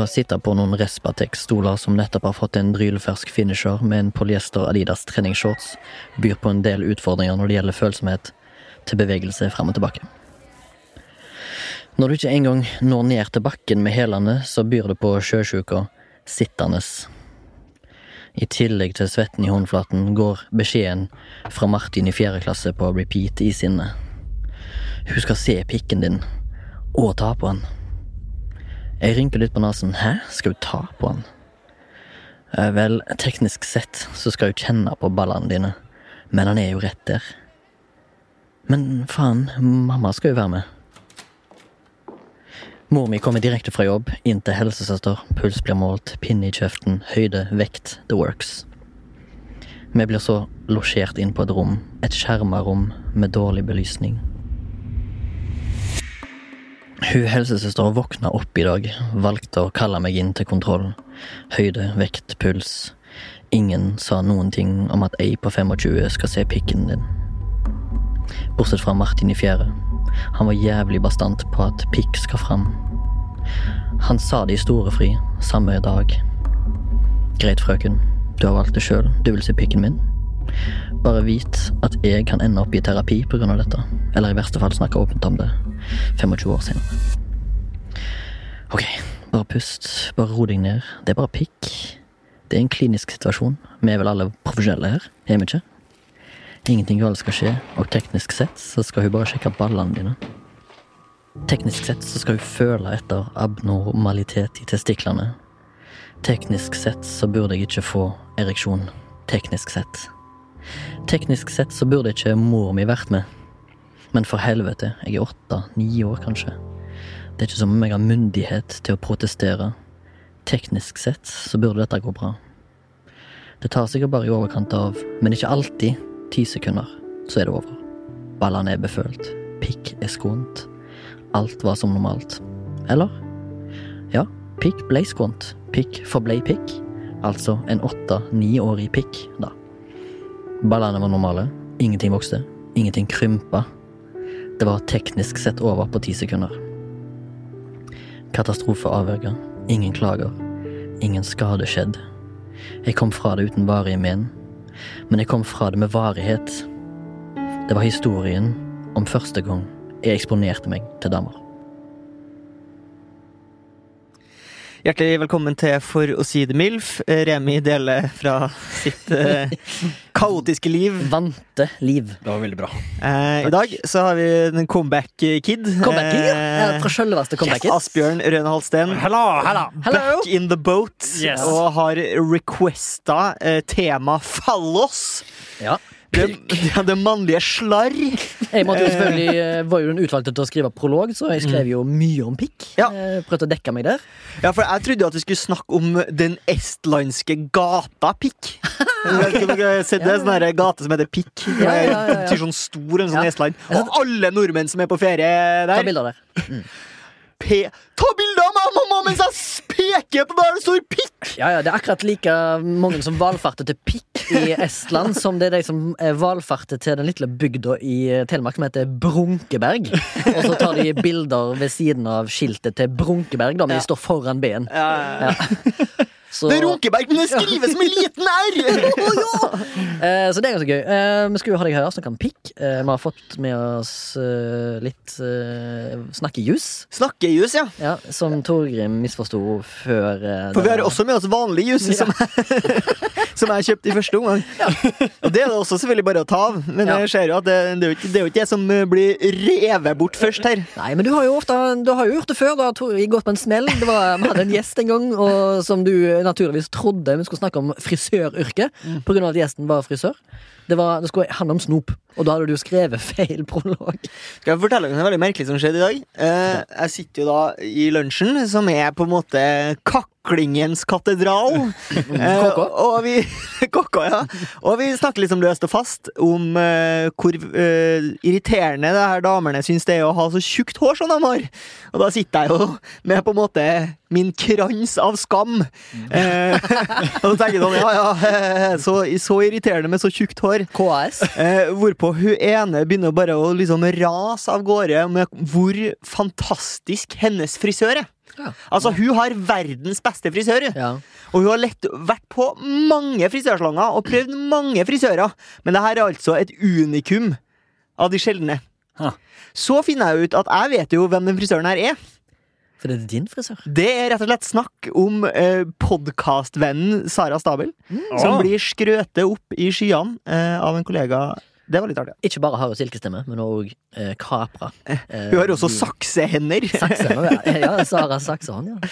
Å sitte på noen Respatex-stoler som nettopp har fått en drylfersk finisher med en polyester Adidas treningsshorts, byr på en del utfordringer når det gjelder følsomhet til bevegelse fram og tilbake. Når du ikke engang når ned til bakken med hælene, så byr det på sjøsjuka sittende. I tillegg til svetten i håndflaten går beskjeden fra Martin i fjerde klasse på repeat i sinnet. Hun skal se pikken din, og ta på den. Jeg rynker litt på nesen. Hæ, skal hun ta på den? Eh, Vel, teknisk sett så skal hun kjenne på ballene dine, men han er jo rett der. Men faen, mamma skal jo være med. Mor mi kommer direkte fra jobb, inn til helsesøster, puls blir målt, pinne i kjeften, høyde, vekt, the works. Vi blir så losjert inn på et rom, et skjerma rom med dårlig belysning. Hun helsesøster våkna opp i dag, valgte å kalle meg inn til kontroll. Høyde, vekt, puls. Ingen sa noen ting om at ei på 25 skal se pikken din. Bortsett fra Martin i fjerde. Han var jævlig bastant på at pikk skal fram. Han sa det i storefri, samme dag. Greit, frøken. Du har valgt det sjøl. Du vil se pikken min. Bare vit at jeg kan ende opp i terapi av dette. Eller i verste fall snakke åpent om det 25 år senere. Ok, bare pust. Bare ro deg ned. Det er bare pikk. Det er en klinisk situasjon. Vi er vel alle profesjonelle her, er vi ikke? Ingenting galt skal skje, og teknisk sett så skal hun bare sjekke ballene dine. Teknisk sett så skal hun føle etter abnormalitet i testiklene. Teknisk sett så burde jeg ikke få ereksjon. Teknisk sett. Teknisk sett så burde ikke mor mi vært med. Men for helvete, jeg er åtte, ni år kanskje. Det er ikke som om jeg har myndighet til å protestere. Teknisk sett så burde dette gå bra. Det tar sikkert bare i overkant av, men ikke alltid, ti sekunder, så er det over. Ballene er befølt. Pikk er skånt. Alt var som normalt. Eller? Ja, pikk ble skånt. Pikk forblei pikk. Altså en åtte-niårig pikk, da. Ballene var normale. Ingenting vokste. Ingenting krympa. Det var teknisk sett over på ti sekunder. Katastrofe avverga. Ingen klager. Ingen skade skjedd. Jeg kom fra det uten varige men. Men jeg kom fra det med varighet. Det var historien om første gang jeg eksponerte meg til damer. Hjertelig velkommen til For å si det MILF. Remi deler fra sitt eh, kaotiske liv. Vante liv. Det var veldig bra. Eh, I dag så har vi en comeback-kid. Comeback kid, ja. Fra comeback yes. Asbjørn Røne Halsten. Hello, hello. Back in the boat. Yes. Og har requesta eh, tema fallos. Ja. Det, ja, det mannlige slarr. Jeg måtte jo selvfølgelig, eh, var jo den utvalgte til å skrive prolog, så jeg skrev jo mye om pikk. Ja. Eh, Prøvde å dekke meg der. Ja, for jeg trodde at vi skulle snakke om den estlandske gata Pikk. Sett det? Sånn gate som heter Pikk. Ja, ja, ja, ja. Sånn stor en sånn Ja. Estland. Og alle nordmenn som er på ferie der. Ta bilder der. Pe Ta bilde av meg mamma mens jeg peker på der det står Pikk! Ja, ja, Det er akkurat like mange som valfarter til pikk i Estland, som det er de som eh, valfarter til den lille bygda i eh, Telemark som heter Brunkeberg. Og så tar de bilder ved siden av skiltet til Brunkeberg, da, men Ja. de står foran B-en. Ja. Så, Det er Runkeberg, men det skrives med liten R! eh, så det er ganske gøy. Eh, vi skulle ha deg her snakke om pikk. Eh, vi har fått med oss eh, litt eh, snakkejus, Snakkejus, ja. ja, som Torgrim misforsto før. For vi har også med oss vanlig jus, Ja. som, som jeg kjøpte i første omgang. Og det er det også selvfølgelig bare å ta av. Men Ja. jeg ser jo at det, det, er jo ikke, det er jo ikke jeg som blir revet bort først her. Nei, men du har jo ofte Du har jo gjort det før. Du har gått på en smell. Det var, vi hadde en gjest en gang og, som du naturligvis trodde vi skulle snakke om frisøryrket, på grunn av at gjesten var frisør. Det, var, det skulle handle om snop, og da hadde du skrevet feil prolog. Skal jeg fortelle deg noe veldig merkelig som skjedde i dag? Eh, jeg sitter jo da i lunsjen, som er på en måte kaklingens katedral. Eh, KK. og vi Kokka, ja. Og vi snakker liksom løst og fast om eh, hvor eh, irriterende det her damene syns det er å ha så tjukt hår som de har. Og da sitter jeg jo med på en måte min krans av skam. Eh, og så tenker jeg sånn, ja ja, eh, så, så irriterende med så tjukt hår. KS. Eh, hvorpå hun ene begynner bare å liksom rase av gårde med hvor fantastisk hennes frisør er. Ja. Altså, Hun har verdens beste frisør, hun. Ja. og hun har lett, vært på mange frisørslanger og prøvd mange frisører. Men det her er altså et unikum av de sjeldne. Ha. Så finner jeg ut at jeg vet jo hvem den frisøren her er. For det er din frisør. Det er rett og slett snakk om eh, podkastvennen Sara Stabel, som Å. blir skrøtet opp i skyene eh, av en kollega. Det var litt artig. Ikke bare har hun silkestemme, men òg eh, kapra. Eh, Hun har også saksehender. saksehender, ja. ja. Sara Saksehånd, ja.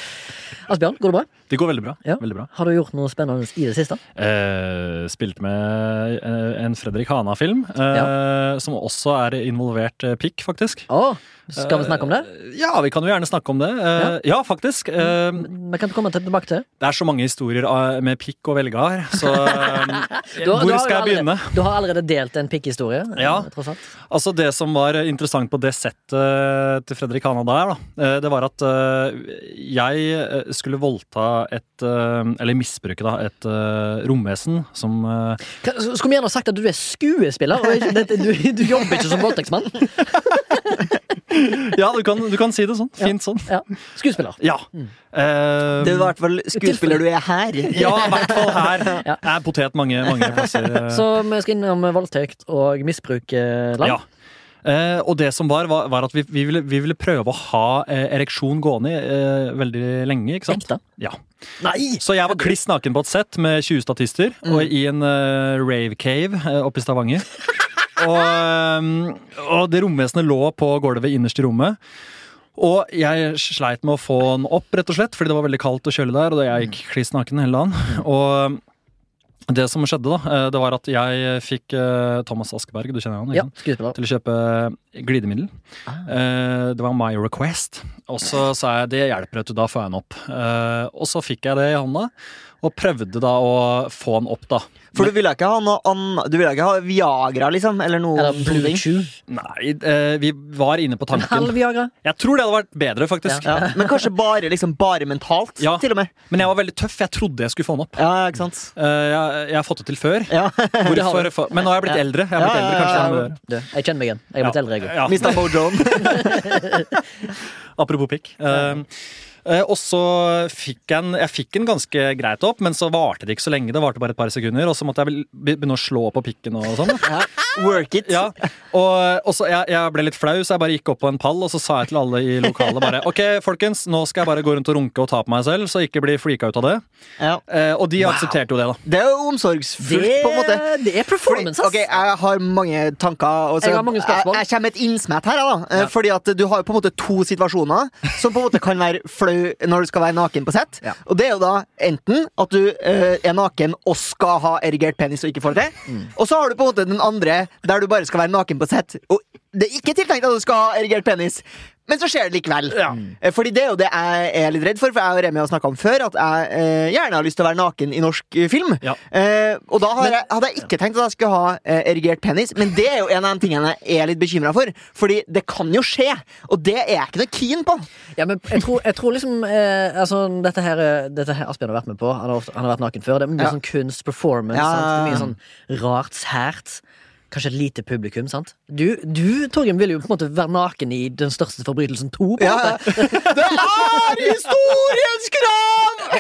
Asbjørn, går det bra? Det går veldig bra. Ja. Veldig bra. Har du gjort noe spennende i det siste? Eh, spilt med eh, en Fredrik Hana-film, eh, som også er involvert eh, pikk, faktisk. Å, skal vi snakke om det? Eh, Ja, vi kan jo gjerne snakke om det. Ja, ja. faktisk. Eh, Vi kan komme tilbake til. det er så mange historier med pikk å velge her, så eh, Du hvor du skal jeg allerede- begynne? Du har allerede delt en pikkhistorie. eh, Ja. Altså Det som var interessant på det settet til Fredrik Hanna der, da, eh, det var at eh, jeg eh, skulle voldta et eh, Eller misbruke, da, et eh, romvesen som eh, Skulle vi gjerne sagt at du er skuespiller, og du, du jobber ikke som voldtektsmann? Ja, du kan, du kan si det sånn. Fint sånn. Ja. Skuespiller. Ja. Mm. Uh, Det er i hvert fall skuespiller du er her. ja, i hvert fall her. Ja. Er potet mange, mange plasser. eh. Så vi skal innom voldtekt og misbruk eh, land. Ja. Uh, og det som var, var, var at vi, vi, ville, vi ville prøve å ha uh, ereksjon gående uh, veldig lenge. ikke sant? Ekte? Ja. Nei! Så jeg var kliss naken på et sett med 20 statister og i en uh, rave cave oppe i Stavanger. og, eh, og det romvesenet lå på gulvet innerst i rommet. Og jeg sleit med å få den opp, rett og slett, fordi det var veldig kaldt og kjølig der. Og jeg gikk kliss naken hele dagen. Og det som skjedde, da, eh, det var at jeg fikk eh, Thomas Askeberg, du kjenner han? Ja, til å kjøpe glidemiddel. Ah. Eh, det var my request. Og så sa jeg det hjelper, vet du, da får jeg den opp. Og så fikk jeg det i hånda, og prøvde da å få han opp, da. For du ville ikke ha noe an, Du ville ikke ha Viagra, liksom? Eller noe Eller Blue? Chew. Nei, eh, vi var inne på En halv tanken. Viagra. Jeg tror det hadde vært bedre, faktisk. Ja, men kanskje bare, liksom, bare mentalt, Ja. til og med. Men jeg var veldig tøff. Jeg trodde jeg skulle få han opp. Ja, ikke sant? Uh, jeg, jeg har fått det til før. Ja. Hvorfor, for, men nå har jeg blitt Ja. eldre. Jeg blitt Ja, eldre ja, kanskje ja, jeg ja. Du, jeg kjenner meg igjen. Jeg er blitt eldre, jeg òg. Ja. Mista mojoen. Apropos pikk. Eh, og så fikk jeg en, jeg fikk en ganske greit opp, men så varte det ikke så lenge. Det varte bare et par sekunder, og så måtte jeg begynne å slå på pikken og sånn. Ja, Work it. Ja, og, og så jeg, jeg ble litt flau, så jeg bare gikk opp på en pall og så sa jeg til alle i lokalet bare Ok, folkens, nå skal jeg bare gå rundt og runke og ta på meg selv, så ikke bli freaka ut av det. Ja. Eh, og de aksepterte jo det, da. Det er jo omsorgsfullt, Det, på en måte. det er performance, ass! Ok, Jeg har mange tanker. Og så- Jeg har mange spørsmål. Jeg, jeg kommer med et innsmett her. Da, eh, Fordi at Du har jo på en måte to situasjoner som på en måte kan være flau når du skal være naken på sett. Ja. Og Det er jo da enten at du uh, er naken og skal ha erigert penis og ikke får det til. Mm. Og så har du på en måte den andre der du bare skal være naken på sett. Og det er ikke tiltenkt at du skal ha erigert penis. Men så skjer det likevel. Ja. Fordi det er jo det jeg er litt redd for, for jeg og Remi har snakka om før at jeg eh, gjerne har lyst til å være naken i norsk eh, film. Ja. Eh, og da har jeg, hadde jeg ikke tenkt at jeg skulle ha eh, erigert penis, men det er jo en av de tingene jeg er litt bekymra for. Fordi det kan jo skje, og det er jeg ikke noe keen på. Ja, men jeg tror, jeg tror liksom eh, altså, dette, her, eh, dette her Asbjørn har vært med på. Han har, ofte, han har vært naken før. Det er mye Ja. sånn kunst, performance. Ja. Mye sånn rart, sært. Kanskje et lite publikum. sant? Du, du Torgrim, vil jo på en måte være naken i Den største forbrytelsen to. på en Ja. Det er historiens krav!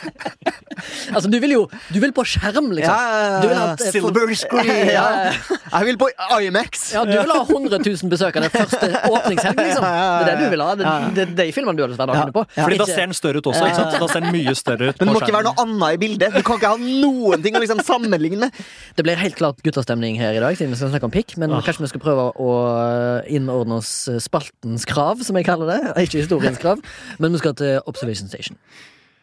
Altså, du vil jo Du vil på skjerm, liksom. Ja, Du vil at, eh, Silver screen. Ja, Ja. ja. Jeg vil på IMAX. Ja, du vil ha 100 000 besøkende første åpningshelg, liksom. Det er det du vil ha. Det, det, det er de filmene du har lyst til å være naken på. Fordi da ser den større ut også. ikke sant? Da ser den mye større ut. Men det må må ikke være noe annet i bildet. Du kan ikke ha noen ting å liksom sammenligne. Det blir helt klart guttastemning her i dag, siden vi skal snakke om pikk. Men kanskje vi skal prøve å innordne oss spaltens krav, som jeg kaller det. Ikke historiens krav. Men vi skal til Observation Station.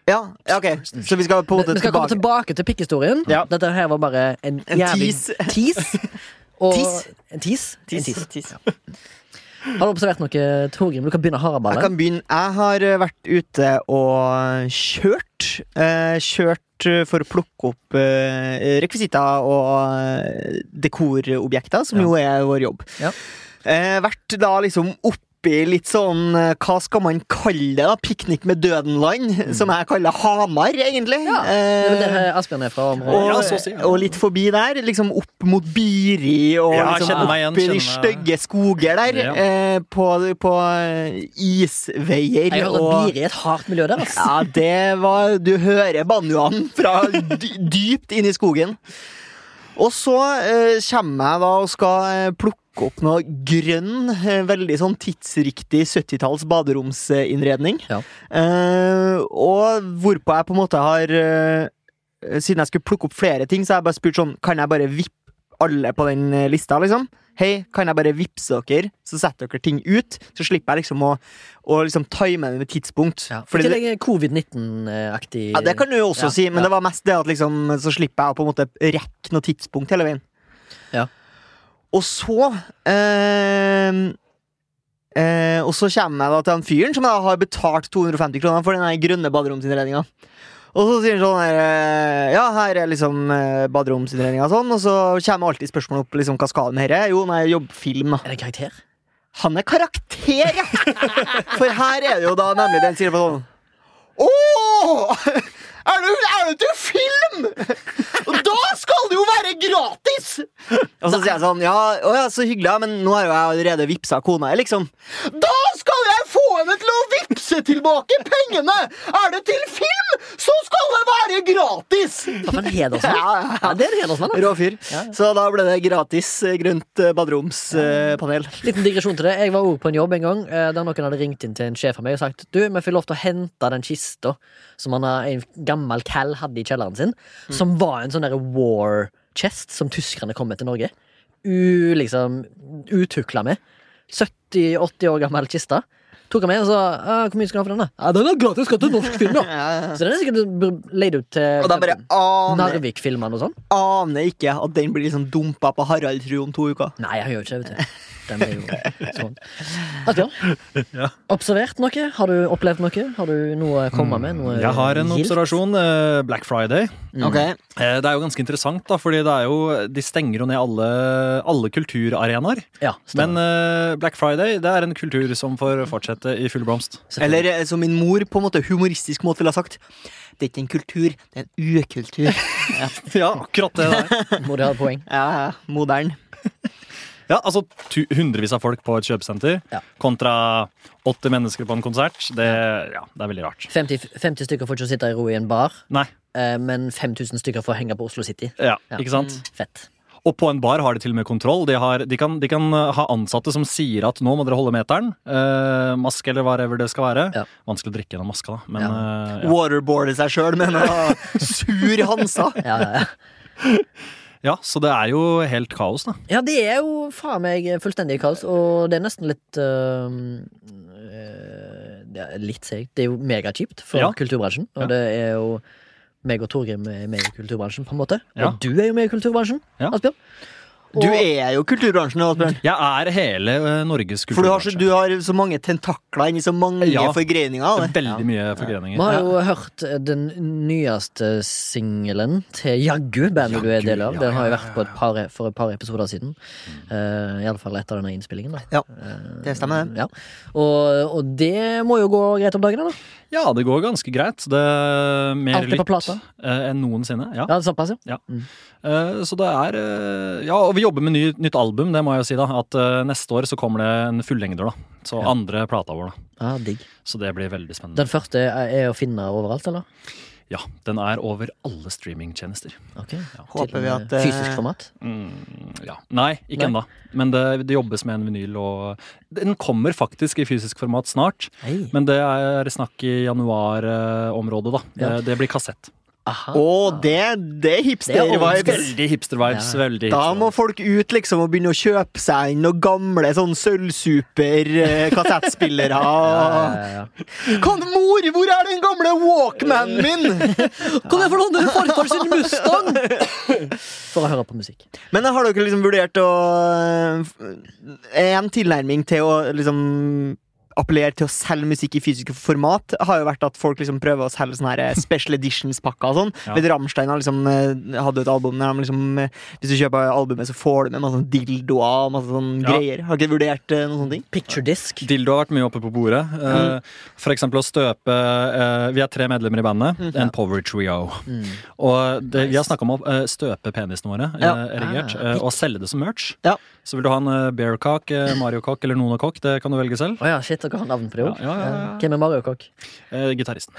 Ja, ja, ok. Så vi skal på en måte Vi skal komme tilbake. til pikkhistorien. Ja. Dette her var bare en, En jævlig tease. Og Tease. En tease. En Tis, tease. tis. Har du observert noe, Torgrim? Du kan begynne Jeg haraballet. kan begynne. Jeg har eh, vært ute og kjørt. Eh, kjørt eh, for å plukke opp rekvisitter og dekorobjekter, som Ja. jo er vår jobb. Ja. Eh, vært da liksom oppi litt sånn eh, Hva skal man kalle det? da? Piknik med dødenland, som jeg kaller Hamar, egentlig. Mm. Ja, Det er Eh, Asbjørn er fra. og. Ja, så si, ja. og litt forbi der, liksom opp mot Biri og Ja, liksom kjenner igjen, i de stygge skoger der. Ja. Eh, på på eh, isveier. Jeg hører og- at Biri er et hardt miljø der. altså. ja, det var Du hører banjoene fra dypt inn i skogen. Og så eh, kommer jeg da og skal eh, plukke opp noe grønn, eh, veldig sånn tidsriktig 70-talls baderomsinnredning. Ja. Eh, og hvorpå jeg på en måte har eh, Siden jeg skulle plukke opp flere ting, så har jeg bare spurt sånn Kan jeg bare vippe alle på den eh, lista, liksom? Hei, kan jeg bare vippse dere, så setter dere ting ut? Så slipper jeg liksom å, å liksom time det med tidspunkt. Ja. Fordi I det- tillegg er covid-19-aktig ja, Det kan du jo også Ja, si, men ja. det var mest det at liksom Så slipper jeg å på en måte rekke noe tidspunkt hele veien. Ja. Og så eh, eh, Og så kommer jeg da til han fyren som har betalt 250 kroner for den grønne baderomsinnredninga. Og så sier han sånn her eh, Ja, her er liksom eh, baderomsinnredninga sånn, og så kommer alltid spørsmålet opp liksom, hva skal med dette? Jo, nei, jobbfilm, da. Er det karakter? Han er karakter, ja! For her er det jo da nemlig den sier på sånn Åh! Er du, er du til film?! Og da skal det jo være gratis! Og så sier jeg sånn Ja, å ja, så hyggelig, men nå har jo jeg allerede vippsa kona, liksom. Da skal henne til å vippse tilbake pengene! Er det til film, så skal det være gratis! Hedersmann? Ja, ja, det er en hedersmann. Rå fyr. Så da ble det gratis grønt eh, baderomspanel. Liten digresjon til det. Jeg var også på en jobb en gang eh, der noen hadde ringt inn til en sjef av meg og sagt Du, vi får lov til å hente den kista som han en gammel Cal hadde i kjelleren sin, som var en sånn derre war chest som tyskerne kom med til Norge. U, liksom utukla med. 70-80 år gammel kiste. Tok han med og sa «Ah, Hvor mye skal du ha for den? da? Ja, Den er gratis, skal til norsk film, da! Så den er sikkert leid ut til Og da bare aner, Narvik-filmene og sånn. aner ikke at den blir liksom dumpa på Haraldsrud om to uker. Nei, jeg gjør ikke det, vet du. Den er jo sånn. Asbjørn, Ja. observert noe? Har du opplevd noe? Har du noe å komme med? Noe Jeg har en gilt? observasjon. eh, Black Friday. Mm. Okay. Det er jo ganske interessant, da, fordi det er jo, de stenger jo ned alle, alle kulturarenaer. Ja, Men eh, Black Friday det er en kultur som får fortsette i full blomst. Eller eh, som min mor på en måte humoristisk måte ville ha sagt Det er ikke en kultur, det er en ukultur. Ja, akkurat det der. Mor har poeng? ja, ja, modern. Ja, altså tu, Hundrevis av folk på et kjøpesenter Ja. kontra 80 mennesker på en konsert. Det, ja, det er veldig rart. 50, 50 stykker får ikke sitte i ro i en bar, Nei. eh, men 5000 stykker får henge på Oslo City. Ja, Ja. ikke sant? Fett. Og på en bar har de til og med kontroll. De, har, de, kan, de kan uh, ha ansatte som sier at nå må dere holde meteren. Eh, maske eller whatever det skal være. Ja. Vanskelig å drikke gjennom maska, da. Men Ja. eh, ja. Waterboarde seg sjøl med noe sur Hansa. Ja, ja, ja. ja, så det er jo helt kaos, da. ja, det er jo faen meg fullstendig kaos, og det er nesten litt Det er litt seigt. Det er jo megakjipt for Ja. kulturbransjen, og Ja. det er jo meg og Torgrim er med i kulturbransjen, på en måte. Ja. Og du er jo med i kulturbransjen. Asbjørn. Du er jo kulturbransjen, Asbjørn. Jeg er hele Norges kulturbransje. For du har, så, du har så mange tentakler inni så mange Ja. det. Veldig mye forgreninger. Vi har jo hørt den nyeste singelen til Jaggu, bandet du er del av. Den har jo vært på et par, for et par episoder siden. Uh, Iallfall etter denne innspillingen. da Ja, Eh, det stemmer det. Ja. Og, og det må jo gå greit om dagen, da. Ja, det går ganske greit. Det er mer Alt er på plata? eh, enn noensinne. Ja. Ja, såpass, ja. Eh, så det er eh, Ja, og vi jobber med ny, nytt album, det må jeg jo si, da. At neste år så kommer det en fullengder, da. Så Ja. andre plata vår, da. ja digg. Så det blir veldig spennende. Den første er, er å finne overalt, eller? Ja, den er over alle streamingtjenester. Ok Håper vi at, eh, Fysisk format? Mm, ja. Nei, ikke ennå. Men det, det jobbes med en vinyl, og den kommer faktisk i fysisk format snart. Hei. Men det er snakk i januar-området, da. Det, det blir kassett. Aha. Og det, det er er hipster-vibes. Veldig hipster-vibes. Ja. veldig Da må folk ut liksom og begynne å kjøpe seg inn noen gamle sånn sølvsuper-kassettspillere. Ja, ja, ja. Kan, mor, hvor er den gamle Walkmanen min?! Kan jeg få låne farfar sin Mustang? For å høre på musikk. Men har dere liksom vurdert å En tilnærming til å liksom appellere til å selge musikk i fysiske format, har jo vært at folk liksom prøver å selge sånne her special editions-pakker og sånn. Ja. Ved Rammstein har liksom, eh, hadde et album der de liksom eh, Hvis du kjøper albumet, så får du med masse sånn dildoer og masse sånne Ja. greier. Har ikke vurdert eh, noen sånne ting? Picture disc. Dildo har vært mye oppe på bordet. Mm. For eksempel å støpe eh, Vi er tre medlemmer i bandet. En power trio. Og det, vi har snakka om å eh, støpe penisene våre, eh, Ja. erigert, Ah. eh, og selge det som merch. Ja. Så vil du ha en eh, bearcock, eh, Mario-cock eller Nona Cock, det kan du velge selv. Oh ja, shit, dere har navn på det òg. Ja, ja, ja, ja. Hvem er Mario Kokk? Eh, Gitaristen.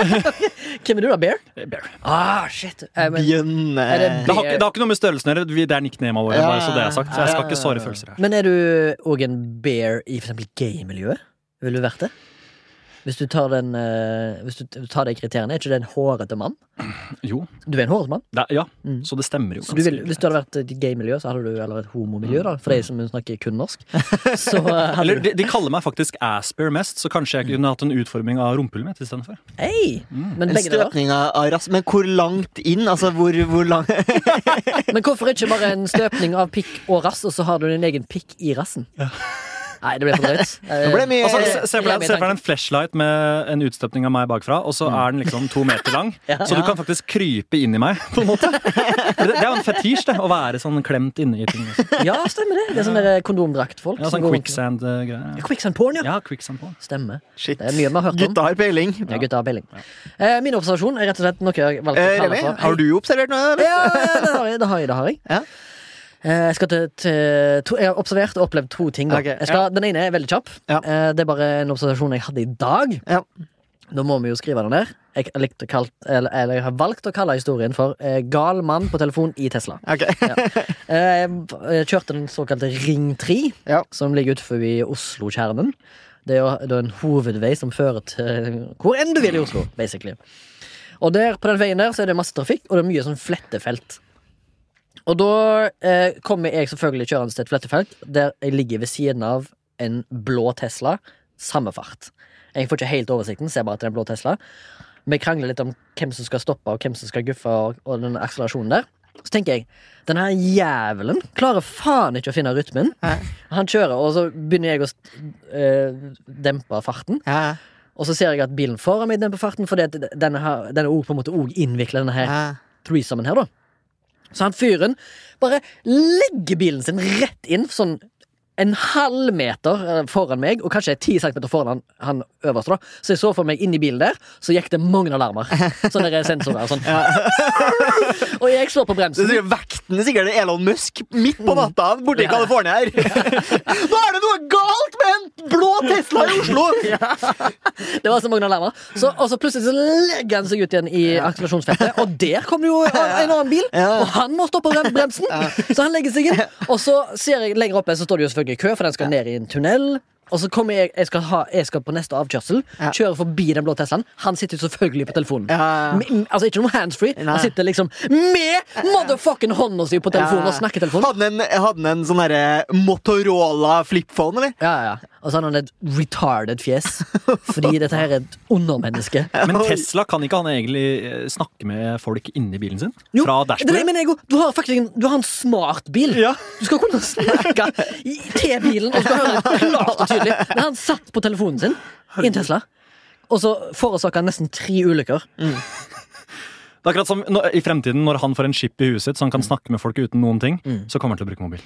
Hvem er du, da? Bear? Eh, Bear. Ah, shit. Eh, men, Bjønne Er det Det har, ikke, det har ikke noe med størrelsen å gjøre. Det er nicknama våre. Ja, bare så det er sagt Så jeg skal ikke såre følelser her. men er du òg en bear i for eksempel gay-miljøet? Ville du vært det? Hvis du tar den eh, Hvis du tar de kriteriene, er ikke det en hårete mann? Jo. Du er en hårete mann? Det, ja. Mm. Så det stemmer jo. Så du vil, hvis du hadde vært et gay-miljø, så hadde du Eller et homomiljø, da, for de som snakker kun norsk. Så eh, hadde Eller du de, de kaller meg faktisk Asper mest, så kanskje jeg kunne hatt en utforming av rumpehullet mitt istedenfor. Hei! Men En begge deler. støpning av av rass Men hvor langt inn? Altså, hvor, hvor lang Men hvorfor ikke bare en støpning av pikk og rass, og så har du din egen pikk i rassen? Nei, det ble for drøyt. Altså, se, se for deg en flashlight med en utstøpning av meg bakfra, og så er den liksom to meter lang. Ja. Så du kan faktisk krype inn i meg, på en måte. Det, det er jo en fetisj, det. Å være sånn klemt inne i ting. Også. Ja, stemmer det. Det er sånn der kondomdraktfolk. Ja, sånn quicksand-greier. Ja, Quicksand porn, ja. Ja, quicksand porn. Stemmer. Shit. Det er mye vi har hørt om. Gutta har peiling. Ja, gutta har peiling. Eh, min observasjon er rett og slett noe jeg valgte Eh, å kalle Remi, for har du observert noe? Ja, ja, det har jeg. Det har jeg, det har jeg. Ja. Eh, Jeg, til, til, to, jeg har observert og opplevd to ting. Da. Ok, jeg skal, Den ene er veldig kjapp. Ja. Eh, Det er bare en observasjon jeg hadde i dag. Ja. Da må vi jo skrive den der. Jeg, kalt, eller, eller jeg har valgt å kalle historien for eh, 'Gal mann på telefon i Tesla'. Ok. Eh, Jeg kjørte den såkalte Ring 3, Ja. som ligger utenfor Oslo-kjernen. Det er jo det er en hovedvei som fører til hvor enn du vil i Oslo, basically. Og der, på den veien der så er det masse trafikk, og det er mye sånn flettefelt. Og da eh, kommer jeg selvfølgelig kjørende til et flettefelt der jeg ligger ved siden av en blå Tesla, samme fart. Jeg får ikke helt oversikten, ser bare at det er en blå Tesla. Vi krangler litt om hvem som skal stoppe, og hvem som skal guffe, og, og den akselerasjonen der. Så tenker jeg, denne jævelen klarer faen ikke å finne rytmen. Hæ? Han kjører, og så begynner jeg å øh, dempe farten. Hæ? Og så ser jeg at bilen foran meg demper farten, fordi denne, her, denne på en måte også innvikler denne her threesomen her, da. Så han fyren bare legger bilen sin rett inn, sånn en halv meter eh, foran meg, og kanskje ti centimeter foran han, han øverste. da Så jeg så for meg inni bilen der, så gikk det mange alarmer. Sånne sensorer og Sånn. og jeg slår på Det bremsen. sikkert Vekten er sikkert Elon Musk midt på natta borte i California her. Nå er det noe galt med en blå Tesla i Oslo! Det var så mange alarmer. Så, og så plutselig så legger han seg ut igjen i akselerasjonsfeltet, og der kommer jo en annen bil, og han må stoppe på bremsen. Så han legger seg inn. Og så ser jeg lenger oppe, så står det jo selvfølgelig kø, for den skal ned i en tunnel. Og så kommer jeg, jeg skal, ha, jeg skal på neste avkjørsel, Ja. kjøre forbi den blå Teslaen. Han sitter selvfølgelig på telefonen. Ja. M- Altså Ikke noe handsfree. Han sitter liksom med motherfucking hånda si på telefonen og snakker telefonen. Hadde han en, en sånn derre Motorola flipphone, eller? Ja, ja, ja. Og så har han et retarded fjes. Fordi dette her er et undermenneske. Men Tesla kan ikke han egentlig eh, snakke med folk inni bilen sin? Jo, Fra det er det dashbordet? Du har faktisk en, du har en smart bil. Ja. Du skal kunne snakke i, til bilen og skal høre klart og tydelig. Men han satt på telefonen sin i en Tesla, og så forårsaka han nesten tre ulykker. Det er akkurat som når, I fremtiden, når han får en chip i huet sitt, så han kan snakke med folk uten noen ting, Mm. så kommer han til å bruke mobil.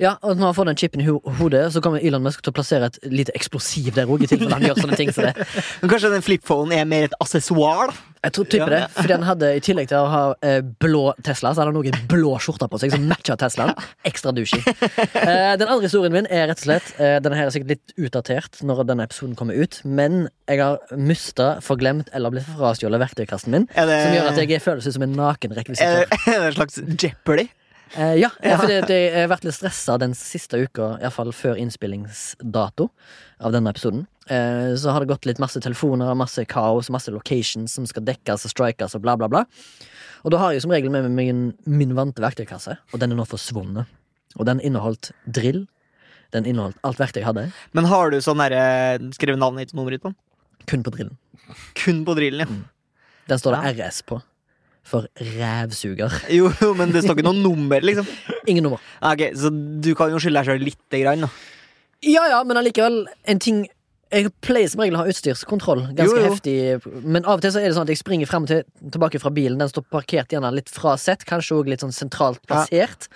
Ja, og Når han får den chipen i ho hodet, så kommer Elon Musk til å plassere et lite eksplosiv der òg, i tilfelle han gjør sånne ting som det. Men Kanskje den flipphonen er mer et accessoire? Jeg tror typer det, fordi han hadde I tillegg til å ha eh, blå Tesla, så hadde han noen blå skjorter på seg som matcha Teslaen. Ekstra douchey. Eh, den andre historien min er rett og slett eh, Denne her er sikkert litt utdatert når denne episoden kommer ut, men jeg har mista, forglemt eller blitt frastjålet verktøykassen min, det- som gjør at jeg føles ut som en naken rekvisitør. er det en slags Jeopardy? Eh, ja, ja. fordi jeg har vært litt stressa den siste uka, iallfall før innspillingsdato av denne episoden. Eh, så har det gått litt masse telefoner, masse kaos, masse locations som skal dekkes og strikes og bla, bla, bla. Og da har jeg som regel med meg min, min vante verktøykasse, og den er nå forsvunnet. Og den inneholdt drill. Den inneholdt alt verktøy jeg hadde, Men har du sånn derre skrevet navnet ditt og nummeret ditt på den? kun på drillen. Kun på drillen, ja. Den står det RS på. For rævsuger. Jo, jo, men det står ikke noe nummer, liksom. Ingen nummer. Ok, Så du kan jo skylde deg sjøl lite grann, da. Ja ja, men allikevel, en ting Jeg pleier som regel å ha utstyrskontroll. Ganske Jo, jo. heftig. Men av og til så er det sånn at jeg springer frem til, tilbake fra bilen. Den står parkert gjerne litt fra sett, kanskje òg litt sånn sentralt Ja. plassert.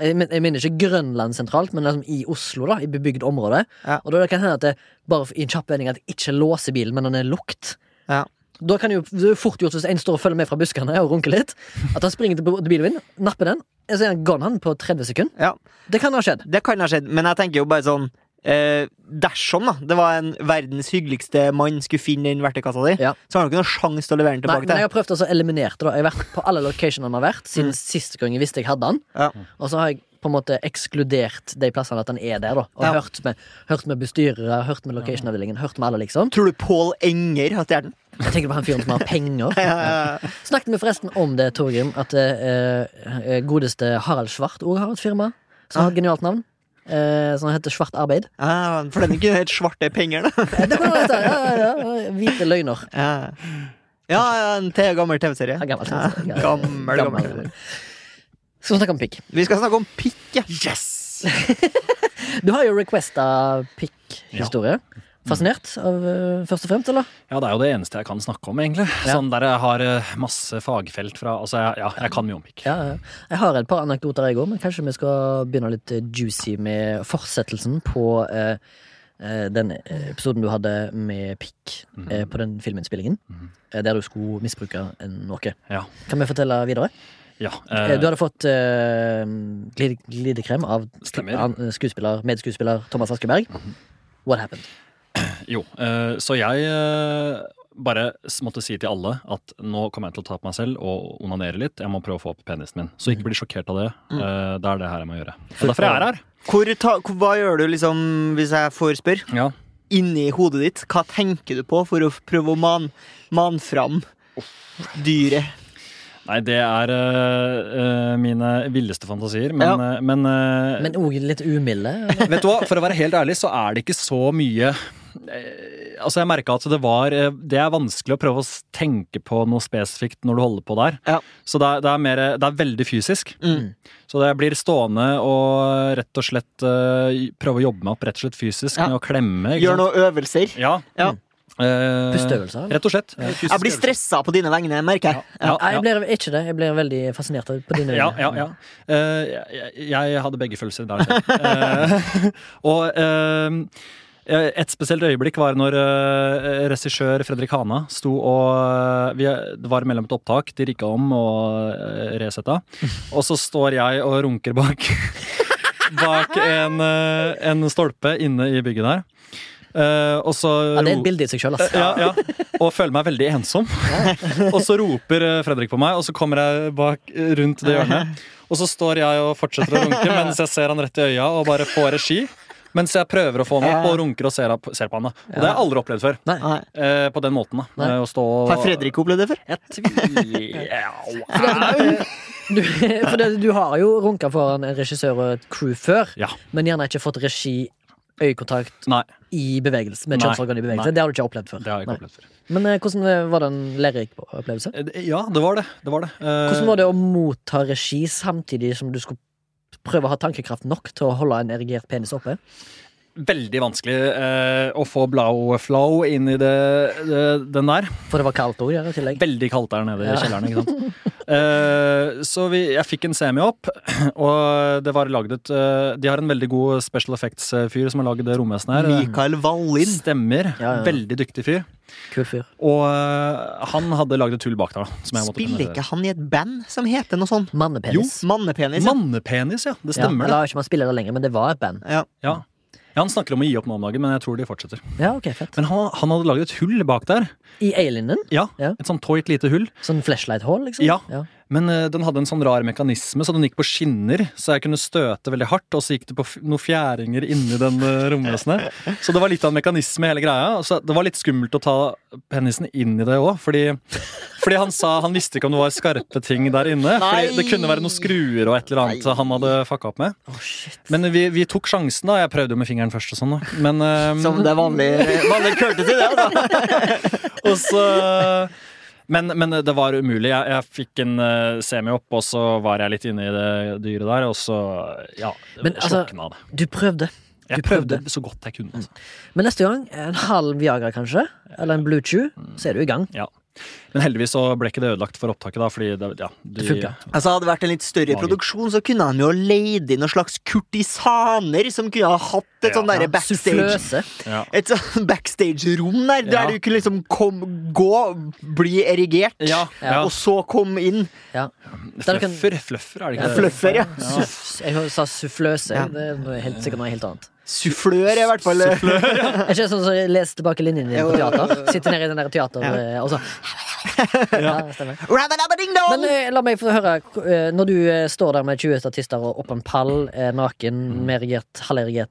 Jeg, men, jeg mener ikke Grønland sentralt, men liksom i Oslo, da, i bebygd område. Ja. Og da kan det hende at det bare i en kjapp vending at jeg ikke låser bilen, men den er lukt. Ja. Da kan jo, det er fort gjort hvis en står og følger med fra buskene og runker litt. At han springer til bilen min, napper den, og så er han gone han på 30 sekunder. Ja. Det kan ha skjedd. Det kan ha skjedd, men jeg tenker jo bare sånn eh, Dersom da det var en verdens hyggeligste mann skulle finne den verktøykassa di, Ja. så har han ikke noen sjanse til å levere den Nei, tilbake men jeg til deg. har prøvd å eliminere det. da Jeg har vært på alle locationene han har vært siden siste gang jeg visste jeg hadde han. Ja. Og så har jeg på en måte ekskludert de plassene at han er der, da. Og Ja. hørt, med, hørt med bestyrere, hørt med location-avdelingen, hørt med alle, liksom. Tror du Pål Enger har stjålet den? Jeg tenker på han fyren som har penger. Snakket vi forresten om det, Torgrim, at eh, eh, godeste Harald Svart òg har et firma som har et genialt navn. Eh, som heter Svart Arbeid. Ah, for den er ikke helt svarte penger, da. Det kan det hete. Ja, ja, ja. Hvite løgner. Ja, ja ja, en te- gammel TV-serie. Ja, gammel TV-serie. gammel, gammel. Gammel. Skal vi snakke om pikk? Vi skal snakke om pikk, ja. Yes! Du har jo requesta pikk-historie. Fascinert av eh, først og fremst, eller? Ja, det er jo det eneste jeg kan snakke om, egentlig. Ja. Sånn der jeg har eh, masse fagfelt fra Altså, jeg, ja, jeg kan mye om pikk. Ja, jeg har et par anekdoter, jeg òg, men kanskje vi skal begynne litt eh, juicy med fortsettelsen på eh, den episoden du hadde med pikk eh, på den filminnspillingen. eh, Der du skulle misbruke en- noe. Ja. Kan vi fortelle videre? ja Eh, Du hadde fått eh, glide, glidekrem av sku- skuespiller, medskuespiller Thomas Askeberg. What happened? Jo, eh, så jeg eh, bare måtte si til alle at nå kommer jeg til å ta på meg selv og onanere litt. Jeg må prøve å få opp penisen min. Så ikke bli sjokkert av det. Eh, Det er det her jeg må gjøre. Og derfor jeg er her. Ta, hva gjør du, liksom, hvis jeg får spørre? Ja. Inni hodet ditt, hva tenker du på for å prøve å mane man fram dyret? Nei, det er eh, mine villeste fantasier. Men, Ja. eh, men, uh, Men litt umilde. vet du hva, for å være helt ærlig, så er det ikke så mye eh, Altså, jeg merka at det var Det er vanskelig å prøve å tenke på noe spesifikt når du holder på der. Ja. Så det er, det er mer Det er veldig fysisk. Mm. Så jeg blir stående og rett og slett uh, prøve å jobbe meg opp rett og slett fysisk Ja. med å klemme. Gjør noen øvelser? Ja. Ja. Eh, Pusteøvelser? Rett og slett. Ja. Jeg blir stressa på dine vegne, merker jeg. Ja, ja. jeg blir ikke det. Jeg blir veldig fascinert på dine Ja, øyne. ja, ja. Eh, jeg, jeg hadde begge følelser der selv. Eh, og eh, et spesielt øyeblikk var når uh, regissør Fredrik Hana sto og eh, vi, Det var mellom et opptak, de rikka om og uh, resetta. Og så står jeg og runker bak Bak en, eh, en stolpe inne i bygget der. Eh, og så Ja, det er et bilde i seg sjøl, altså. ja, ja, og føler meg veldig ensom. og så roper eh, Fredrik på meg, og så kommer jeg bak eh, rundt det hjørnet. Og så står jeg og fortsetter å runke mens jeg ser han rett i øya og bare får regi. Mens jeg prøver å få han opp og runker og ser, ser på han. Og det har jeg aldri opplevd før. Eh, på den måten. da Nei. Å stå og Har Fredrik opplevd det før? Jeg tviler Du, for det, du har jo runka foran en regissør og et crew før, Ja. men gjerne ikke fått regi, øyekontakt, Nei, i bevegelse. Med Nei. kjønnsorgan i bevegelse. Nei. Det har du ikke opplevd før. det har jeg ikke opplevd før. Men eh, hvordan eh, var det en lærerik opplevelse? Eh, Ja, det var det. det, var det. Eh, Hvordan var det å motta regi samtidig som du skulle prøve å ha tankekraft nok til å holde en erigert penis oppe? Veldig vanskelig eh, å få blow flow inn i det, det, den der. For det var kaldt òg, i tillegg. Veldig kaldt der nede i kjelleren. ikke sant? Eh, så vi, jeg fikk en semi opp, og det var laget et eh, De har en veldig god special effects-fyr som har laget det romvesenet her. Mikael Wallin. Stemmer. Ja, ja. Veldig dyktig fyr. Kul fyr. Og eh, han hadde laget et tull bak der. da som jeg Spiller ikke han i et band som heter noe sånt? Mannepenis. Jo, Mannepenis? ja. Mannepenis, ja. Det Ja, stemmer, eller ikke man spiller det lenger, men det var et band. Ja. Ja. Ja, Han snakker om å gi opp nå om dagen, men jeg tror de fortsetter. Ja, ok, fett Men han, han hadde laget et hull bak der. I alienen? Ja, Ja. Et sånn toit lite hull. Sånn flashlight-hall, liksom? Ja. Men eh, den hadde en sånn rar mekanisme, så den gikk på skinner. Så jeg kunne støte veldig hardt, og så gikk det på noen fjæringer inni den uh, romvesenet. Så det var litt av en mekanisme, hele greia. Så det var litt skummelt å ta penisen inn i det òg, fordi, fordi han sa han visste ikke om det var skarpe ting der inne. Fordi det kunne være noen skruer og et eller annet han hadde fucka opp med. Oh, shit. Men vi, vi tok sjansen, da. Jeg prøvde jo med fingeren først og sånn, da. Men um... Som det er vanlig, vanlig courtesy, det, altså. Og så men, men det var umulig. Jeg, jeg fikk en uh, semi opp, og så var jeg litt inne i det dyret der, og så ja, Men, altså, slokna det. Du prøvde. Jeg du prøvde. prøvde så godt jeg kunne. Altså. Men neste gang, en halv Viagra kanskje, eller en Blue Chew, så er du i gang. Ja. Men heldigvis så ble ikke det ødelagt for opptaket, da, fordi det, ja, de, Det funka. Altså Hadde det vært en litt større Mager. produksjon, så kunne han jo leid inn noen slags kurtisaner som kunne ha hatt et Ja. sånn derre backstage. Ja. Et sånn backstage-rom der, der Ja. du kunne liksom kom, gå, bli erigert, Ja, ja. og så komme inn. Ja. fløffer kan- Fluffer, fluffer, er det Ja, ikke det? fluffer, ja. Jeg sa suffløse. Ja. Det er helt, sikkert noe helt annet. Sufflør i hvert fall Er ikke det sånn som jeg leser tilbake linjen din på teater? Sitter nede i den der teater, Ja. eh, og så Ja, stemmer. Men eh, la meg få høre, eh, når du står der med 20 statister og opp en pall, naken, med erigert,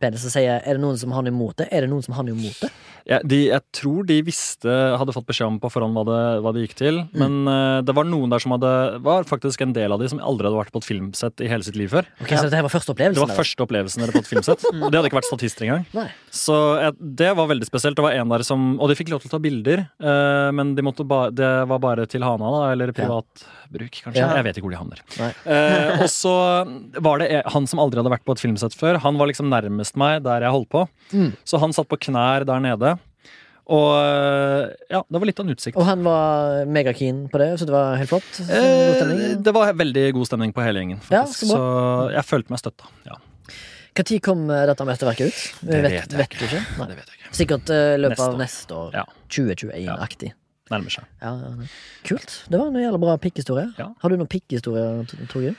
penis, og sier er det noen som har noe imot det? Er det noen som har noe imot det? Ja, de, jeg tror de visste, hadde fått beskjed om på forhånd hva det, hva det gikk til. Men uh, det var noen der som hadde var faktisk en del av de som aldri hadde vært på et filmsett i hele sitt liv før. Ok, Så det var første Det opplevelsen? var første opplevelsen deres på et filmsett. Og de hadde ikke vært statister engang. Nei. Så jeg, det var veldig spesielt. Det var en der som Og de fikk lov til å ta bilder, uh, men de måtte ba, det var bare til Hana, da, eller privat bruk, kanskje. Ja. Jeg vet ikke hvor de havner. Nei. Eh, og så var det han som aldri hadde vært på et filmsett før. Han var liksom nærmest meg der jeg holdt på. Mm. Så han satt på knær der nede. Og eh, ja, det var litt av en utsikt. Og han var megakeen på det, så det var helt flott? Eh, det var veldig god stemning på hele gjengen. Ja, så så, jeg følte meg støtta. Ja, Når kom eh, dette mesterverket ut? det vet, vet vet du ikke? Nei. Det vet jeg ikke. Sikkert uh, løpet Neste av neste år. Ja. 2021-aktig. Nærmer seg. Ja. Kult. Det var en jævlig bra pikkhistorie. Ja. Har du noen pikkhistorie, T- Torgeir?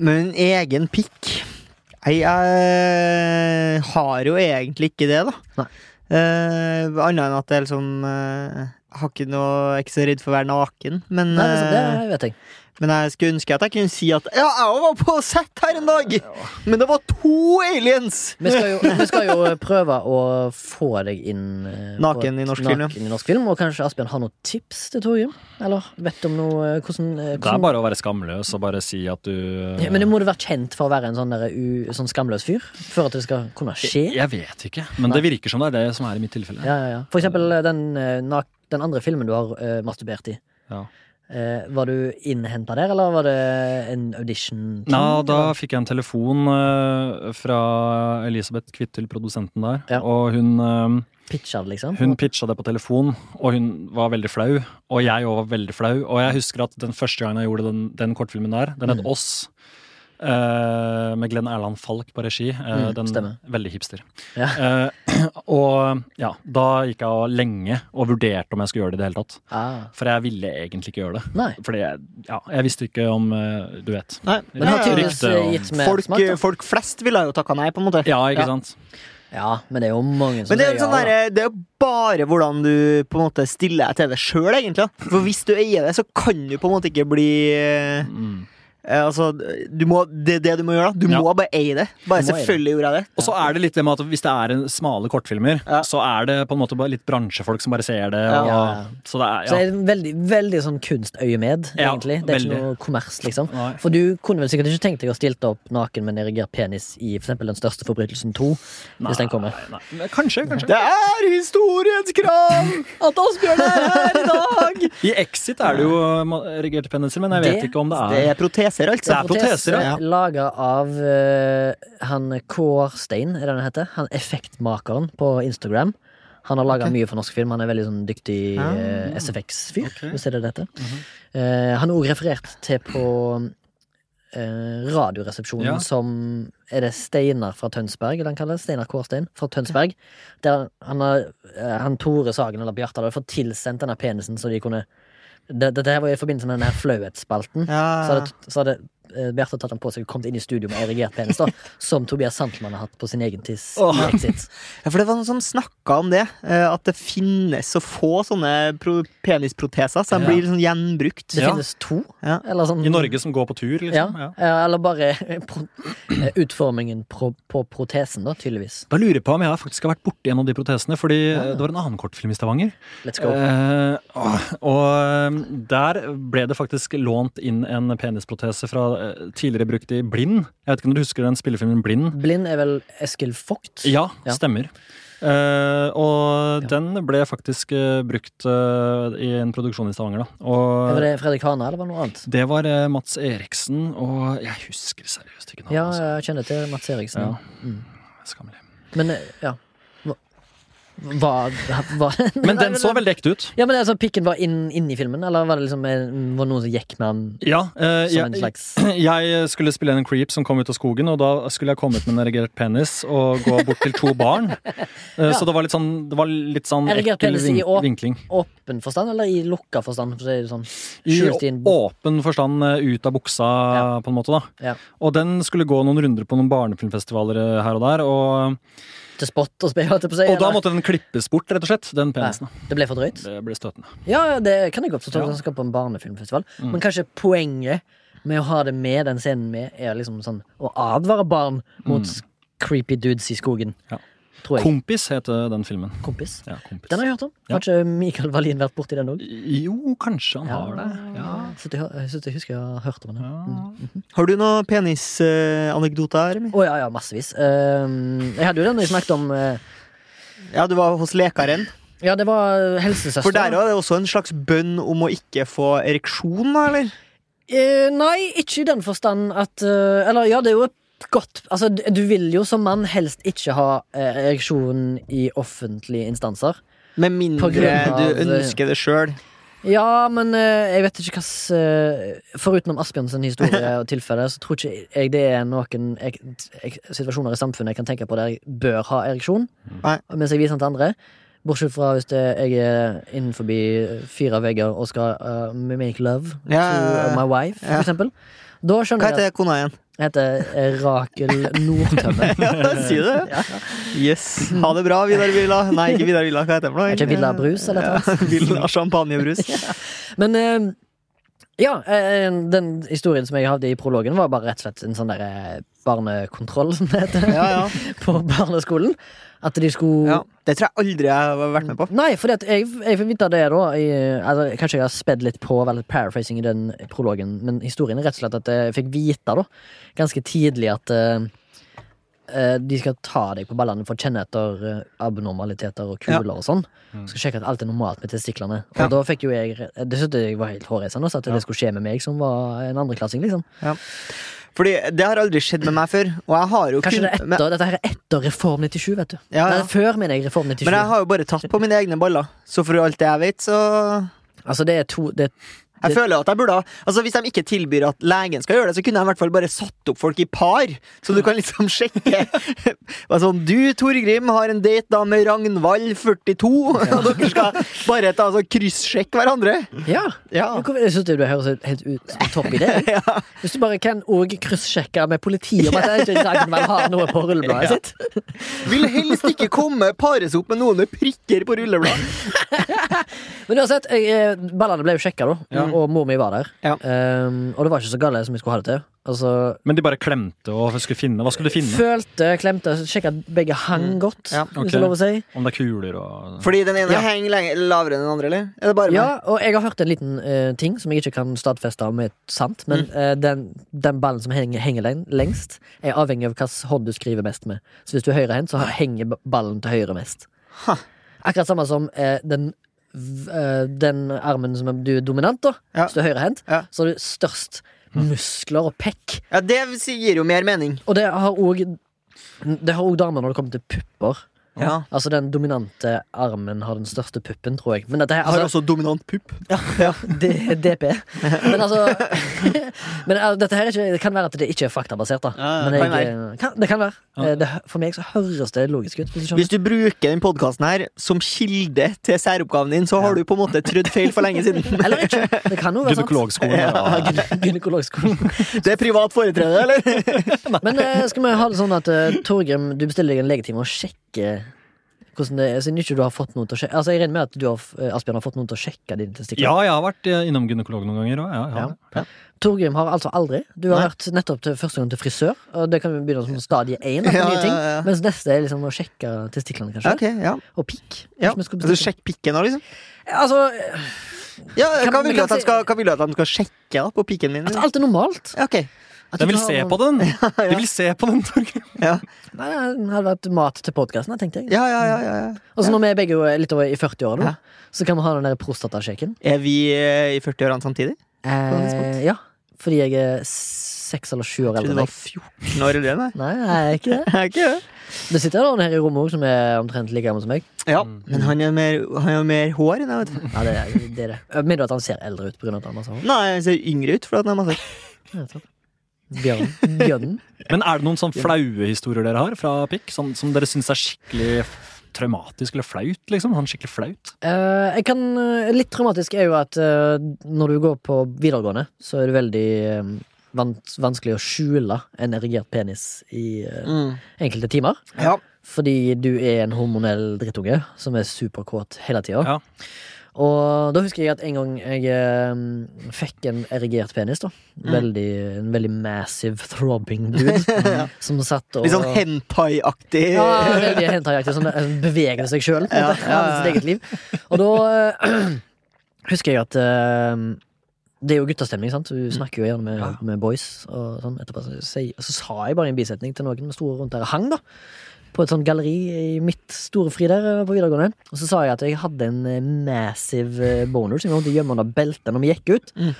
Men egen pikk Jeg, jeg har jo egentlig ikke det, da. Nei. Eh, Annet enn at jeg liksom uh, har ikke noe Jeg er ikke så redd for å være naken, men Nei, det, det eh, vet jeg. Men jeg skulle ønske at jeg kunne si at Ja, jeg var på sett her en dag! Men det var to aliens! Vi skal, jo, vi skal jo prøve å få deg inn naken, på Naken i norsk norsk film, ja. i norsk film. Og kanskje Asbjørn har noen tips til Torgrim? Eller vet om noe hvordan, hvordan, eh, Det er bare å være skamløs og bare si at du Ja, Men det må du være kjent for å være en sånn, der, u, sånn skamløs fyr? For at det skal kunne skje? Jeg vet ikke, men Nei. det virker som det er det som er i mitt tilfelle. Ja, ja, ja. For eksempel eh, den, eh, den andre filmen du har uh, masturbert i. Ja. Eh, var du innhenta der, eller var det en audition? Nei, da fikk jeg en telefon eh, fra Elisabeth Kvittel, produsenten der. Ja. Og hun, eh, Pitcha det, liksom? hun pitcha det på telefon, og hun var veldig flau. Og jeg òg var veldig flau. Og jeg husker at den første gangen jeg gjorde den, den kortfilmen der, den het Mm. Oss. Eh, med Glenn Erland Falk på regi. eh, Mm, den, stemmer. Veldig hipster. Ja. Eh, og ja, da gikk jeg lenge og vurderte om jeg skulle gjøre det i det hele tatt. Ah. For jeg ville egentlig ikke gjøre det. Nei. Fordi jeg, ja, jeg visste ikke om Du vet. Nei, Men har tydeligvis rykte og- gitt mer folk, smak, da. folk flest ville jo takka nei, på en måte. Ja, ikke Ja. sant? Ja, men det er jo mange som Men det er, jo sånn ja, der, det er bare hvordan du på en måte stiller deg til det sjøl, egentlig. For hvis du eier det, så kan du på en måte ikke bli Mm. Eh, Altså, du må, det det du må gjøre, da. Du Ja. må bare eie det. Bare selvfølgelig gjorde jeg det. Og så er det litt det med at hvis det er en smale kortfilmer, Ja. så er det på en måte bare litt bransjefolk som bare ser det. Og, Ja, ja. Så det er Så er det veldig, veldig sånn kunstøyemed, Ja, egentlig. Det er veldig. ikke noe kommers, liksom. Nei. For du kunne vel sikkert ikke tenkt deg å stilte opp naken med en erigert penis i for eksempel Den største forbrytelsen 2, hvis den kommer. Nei, nei. Kanskje, kanskje. Det er historiens krav! At Asbjørn er her i dag! I Exit er det jo ma- erigerte peniser, men jeg vet Det- ikke om det er Det er er proteser, altså. Det er proteser, ja. Laga av uh, han Kårstein, er det han heter? Han effektmakeren på Instagram. Han har laga okay. mye for norsk film. Han er veldig sånn dyktig Ah. eh, SFX-fyr, okay. hvis det er dette. Mm -hmm. Mhm. Eh, han er òg referert til på uh, Radioresepsjonen Ja. som Er det Steinar fra Tønsberg, eller han kaller det? Steinar Kårstein fra Tønsberg. Der han, har, han Tore Sagen eller Bjarte hadde fått tilsendt denne penisen så de kunne det, Dette var i forbindelse med den her flauhetsspalten. Ja. Så hadde, så hadde eh, har tatt den på seg og kommet inn i studio med erigert penis, da. Som Tobias Santmann har hatt på sin egen tiss. Oh. Ja, for det var noen som snakka om det. eh, At det finnes så få sånne penisproteser, så de Ja. blir liksom gjenbrukt. Det Ja. finnes to. Ja. Eller sånn I Norge som går på tur, liksom. Ja. eller bare pro eh, utformingen pro på protesen, da, tydeligvis. Da lurer jeg på om jeg faktisk har vært borti en av de protesene, fordi Ja. det var en annen kortfilm i Stavanger. Let's go. Eh, og der ble det faktisk lånt inn en penisprotese fra tidligere brukt i Blind. Jeg vet ikke om du husker den spillefilmen Blind? Blind er vel Eskil Vogt? Ja, Ja. stemmer. Uh, og Ja. den ble faktisk uh, brukt uh, i en produksjon i Stavanger, da. Og Var det Fredrik Hane, eller var det noe annet? det var eh, Mats Eriksen, og jeg husker seriøst ikke navnet. Ja, altså. jeg kjenner til Mats Eriksen. Ja. Mm. Skammelig. Men eh, ja Hva, var, Men den så veldig ekte ut. Ja, men altså, Pikken var inn, inn i filmen, eller var det liksom eh, Var noen som gikk med han Ja, eh, som en jeg, slags jeg skulle spille en creep som kom ut av skogen, og da skulle jeg kommet med en erigert penis og gå bort til to barn. ja. Så det var litt sånn, det var litt sånn Erigert ekkel penis i vink å- vinkling. åpen forstand, eller i lukka forstand? For sånn. I åpen forstand eh, ut av buksa, Ja. på en måte. da Ja. Og den skulle gå noen runder på noen barnefilmfestivaler eh, her og der. Og, på å si. og da eller? måtte den klippes bort, rett og slett. Den penisen. Ja, Det ble for drøyt? Det ble støtende. Ja, det kan jeg godt forstå. Ja. skal på en barnefilmfestival. Mm. Men kanskje poenget med å ha det med den scenen med, er liksom sånn å advare barn mot Mm. creepy dudes i skogen. Ja. Tror jeg. Kompis heter den filmen. Kompis. Ja, kompis. Den har jeg hørt om. Har ikke Mikael Wallin vært borti den òg? Jo, kanskje han har det. Ja. Så jeg, jeg, synes jeg husker jeg har hørt om den. Ja. Har du noen penisanekdoter, Remi? oh, ja, ja, massevis. Ehm, jeg hadde jo den jeg snakket om eh, Ja, du var hos lekaren. Ja, det var helsesøster. For der er det også en slags bønn om å ikke få ereksjon, da, eller? Eh, nei, ikke i den forstand at eh, Eller ja, det er jo et godt Altså, du vil jo som mann helst ikke ha eh, ereksjon i offentlige instanser. Med mindre av- du ønsker det sjøl. Ja, men eh, jeg vet ikke hva Foruten om Asbjørnsens historie og tilfelle, så tror ikke jeg det er noen ek, ek, situasjoner i samfunnet jeg kan tenke på der jeg bør ha ereksjon, Nei. mens jeg viser den til andre. Bortsett fra hvis det, jeg er innenfor fire vegger og skal uh, make love Ja, to my wife, Ja. for eksempel. Da Hva skjønner jeg heter kona igjen? Jeg heter eh, Rakel Nordtømme. Ja, si det. Ja. Yes. Ha det bra, Vidar Villa. Nei, ikke Vidar Villa. Hva heter det for noe? Er ikke Villa Brus, eller noe? Ja, Villa Champagnebrus. Men eh, ja, eh, den historien som jeg hadde i prologen, var bare rett og slett en sånn der eh, barnekontroll, som det heter, Ja, ja. på barneskolen. At de skulle ja. Det tror jeg aldri jeg har vært med på. Nei, for jeg, jeg fikk vite det da i, altså, Kanskje jeg har spedd litt på vel, paraphrasing i den prologen, men historien er rett og slett at jeg fikk vite da ganske tidlig at eh, de skal ta deg på ballene for å kjenne etter eh, abnormaliteter og kuler og sånn. Skal sjekke at alt er normalt med testiklene. Og Ja. da fikk jo jeg Det syntes jeg var helt hårreisende at det skulle skje med meg som var en andreklassing, liksom. Fordi det har aldri skjedd med meg før. Og jeg har jo Kanskje det er men, dette her er etter Reform 97, vet du. Ja, ja. før, mener jeg, Reform 97. men jeg har jo bare tatt på mine egne baller. Så for alt det jeg vet, så Altså, det er to det, Jeg Det- føler at jeg burde Altså Hvis de ikke tilbyr at legen skal gjøre det, så kunne de i hvert fall bare satt opp folk i par. Så du kan liksom sjekke altså, Du, Torgrim, har en date da med Ragnvald, 42. Og dere skal bare ta altså, kryssjekke hverandre. Ja! Ja. Jeg synes det høres helt ut som en topp idé. ja. Hvis du bare kan òg kryssjekke med politiet om at ikke Ragnvald har noe på rullebladet Ja. sitt. Vil helst ikke komme pares opp med noen med prikker på rullebladet. Men uansett, eh, ballene ble jo sjekka, da. Ja. Og mor mi var der. Ja. Um, og det var ikke så galt som vi skulle ha det til. Altså, Men de bare klemte og skulle finne. Hva skulle de finne? Følte, klemte, sjekka at begge hang godt, Ja, hvis det er lov å si. Om det er kuler og Fordi den ene Ja. henger lenger, lavere enn den andre, eller? Er det bare meg? Ja, og jeg har hørt en liten uh, ting som jeg ikke kan stadfeste om er sant, men Mm. uh, den, den ballen som henger, henger lengst, er avhengig av hvilken hånd du skriver mest med. Så hvis du er høyrehendt, så henger ballen til høyre mest. Ha. Akkurat samme som eh, den, den armen som er, du er dominant, da. Ja. Hvis du er høyrehendt, Ja. så har du størst muskler og pekk. Ja, Det gir jo mer mening. Og det har òg Det har òg damer når det kommer til pupper. Ja. Altså den dominante armen har den største puppen, tror jeg. Men dette her, Har altså, også dominant pupp. ja, det er DP. Men altså Men altså, dette her er ikke, Det kan være at det ikke er faktabasert, da. Ja, ja, men kan jeg, kan, det kan være. Eh, Det, for meg så høres det logisk ut. Hvis du. Hvis du bruker den podkasten her som kilde til særoppgaven din, så har du på en måte trødd feil for lenge siden. Eller ikke. Det kan jo være. Gynekologskolen. Ja, gyne- Gynekologskolen. Det er privat foretrede, eller? Men eh, skal vi ha det sånn at eh, Torgrim, du bestiller deg en legetime og sjekker hvordan det er, siden ikke du har fått noen til å sjekke Altså Jeg regner med at du har, eh, Asbjørn har fått noen til å sjekke dine testikler. Ja, jeg har vært eh, innom gynekolog noen ganger òg. Ja, ja. Ja. Torgrim har altså aldri. Du har Nei. vært nettopp til første gang til frisør. Og det kan vi begynne som stadie én. Ja, ja, ja. Mens neste er liksom å sjekke testiklene, kanskje. Okay, ja. Og pikk. ja. Du Altså, sjekk pikken nå, liksom? Altså, Ja, Kan- kan vil du at han skal sjekke da, på pikken min? at alt er normalt. Okay. De vil se noen- på den! De vil se på den, Torgeir. ja. Nei, det hadde vært mat til podkasten, tenkte jeg. Ja, ja, ja, ja, ja. Og så når vi er begge er litt over i 40-åra, Ja. så kan vi ha den der prostatasjekken. Er vi eh, i 40-årene samtidig? Eh, ja, fordi jeg er seks eller sju år Jeg eldre trodde du det var 14 år eller meg. Nei, jeg er ikke det. Er ikke det? Det sitter noen her i rommet òg som er omtrent like gammel som meg. Ja, men han har mer, mer hår enn jeg, vet du. Ja, det er det. Er det. Mener du at han ser eldre ut pga. at han har masse hår? Nei, han ser yngre ut, fordi han har masse hår. Bjørn. Bjørn. Men er det noen sånn flaue historier dere har fra pikk? som, som dere syns er skikkelig traumatisk eller flaut? liksom? Han skikkelig flaut? Uh, jeg kan, eh, litt traumatisk er jo at uh, når du går på videregående, så er det veldig uh, vans vanskelig å skjule en erigert penis i mm. enkelte timer. Ja. Fordi du er en hormonell drittunge som er superkåt hele tida. Ja. Og da husker jeg at en gang jeg eh, fikk en erigert penis. da veldig, En veldig massive throbbing dude. Som satt og Litt sånn hentai-aktig. ja, veldig hentai-aktig. Sånn, beveger seg sjøl. Ja, ja, ja. Sitt eget liv. Og da eh, husker jeg at eh, det er jo guttastemning, sant. Du snakker jo gjerne med, med boys. Og sånn etterpå så, så sa jeg bare i en bisetning til noen med sto rundt der og hang, da. På et sånt galleri i mitt store fri der eh, på videregående. Og så sa jeg at jeg hadde en eh, massive boner som jeg måtte gjemme under beltet når vi gikk ut. Mm.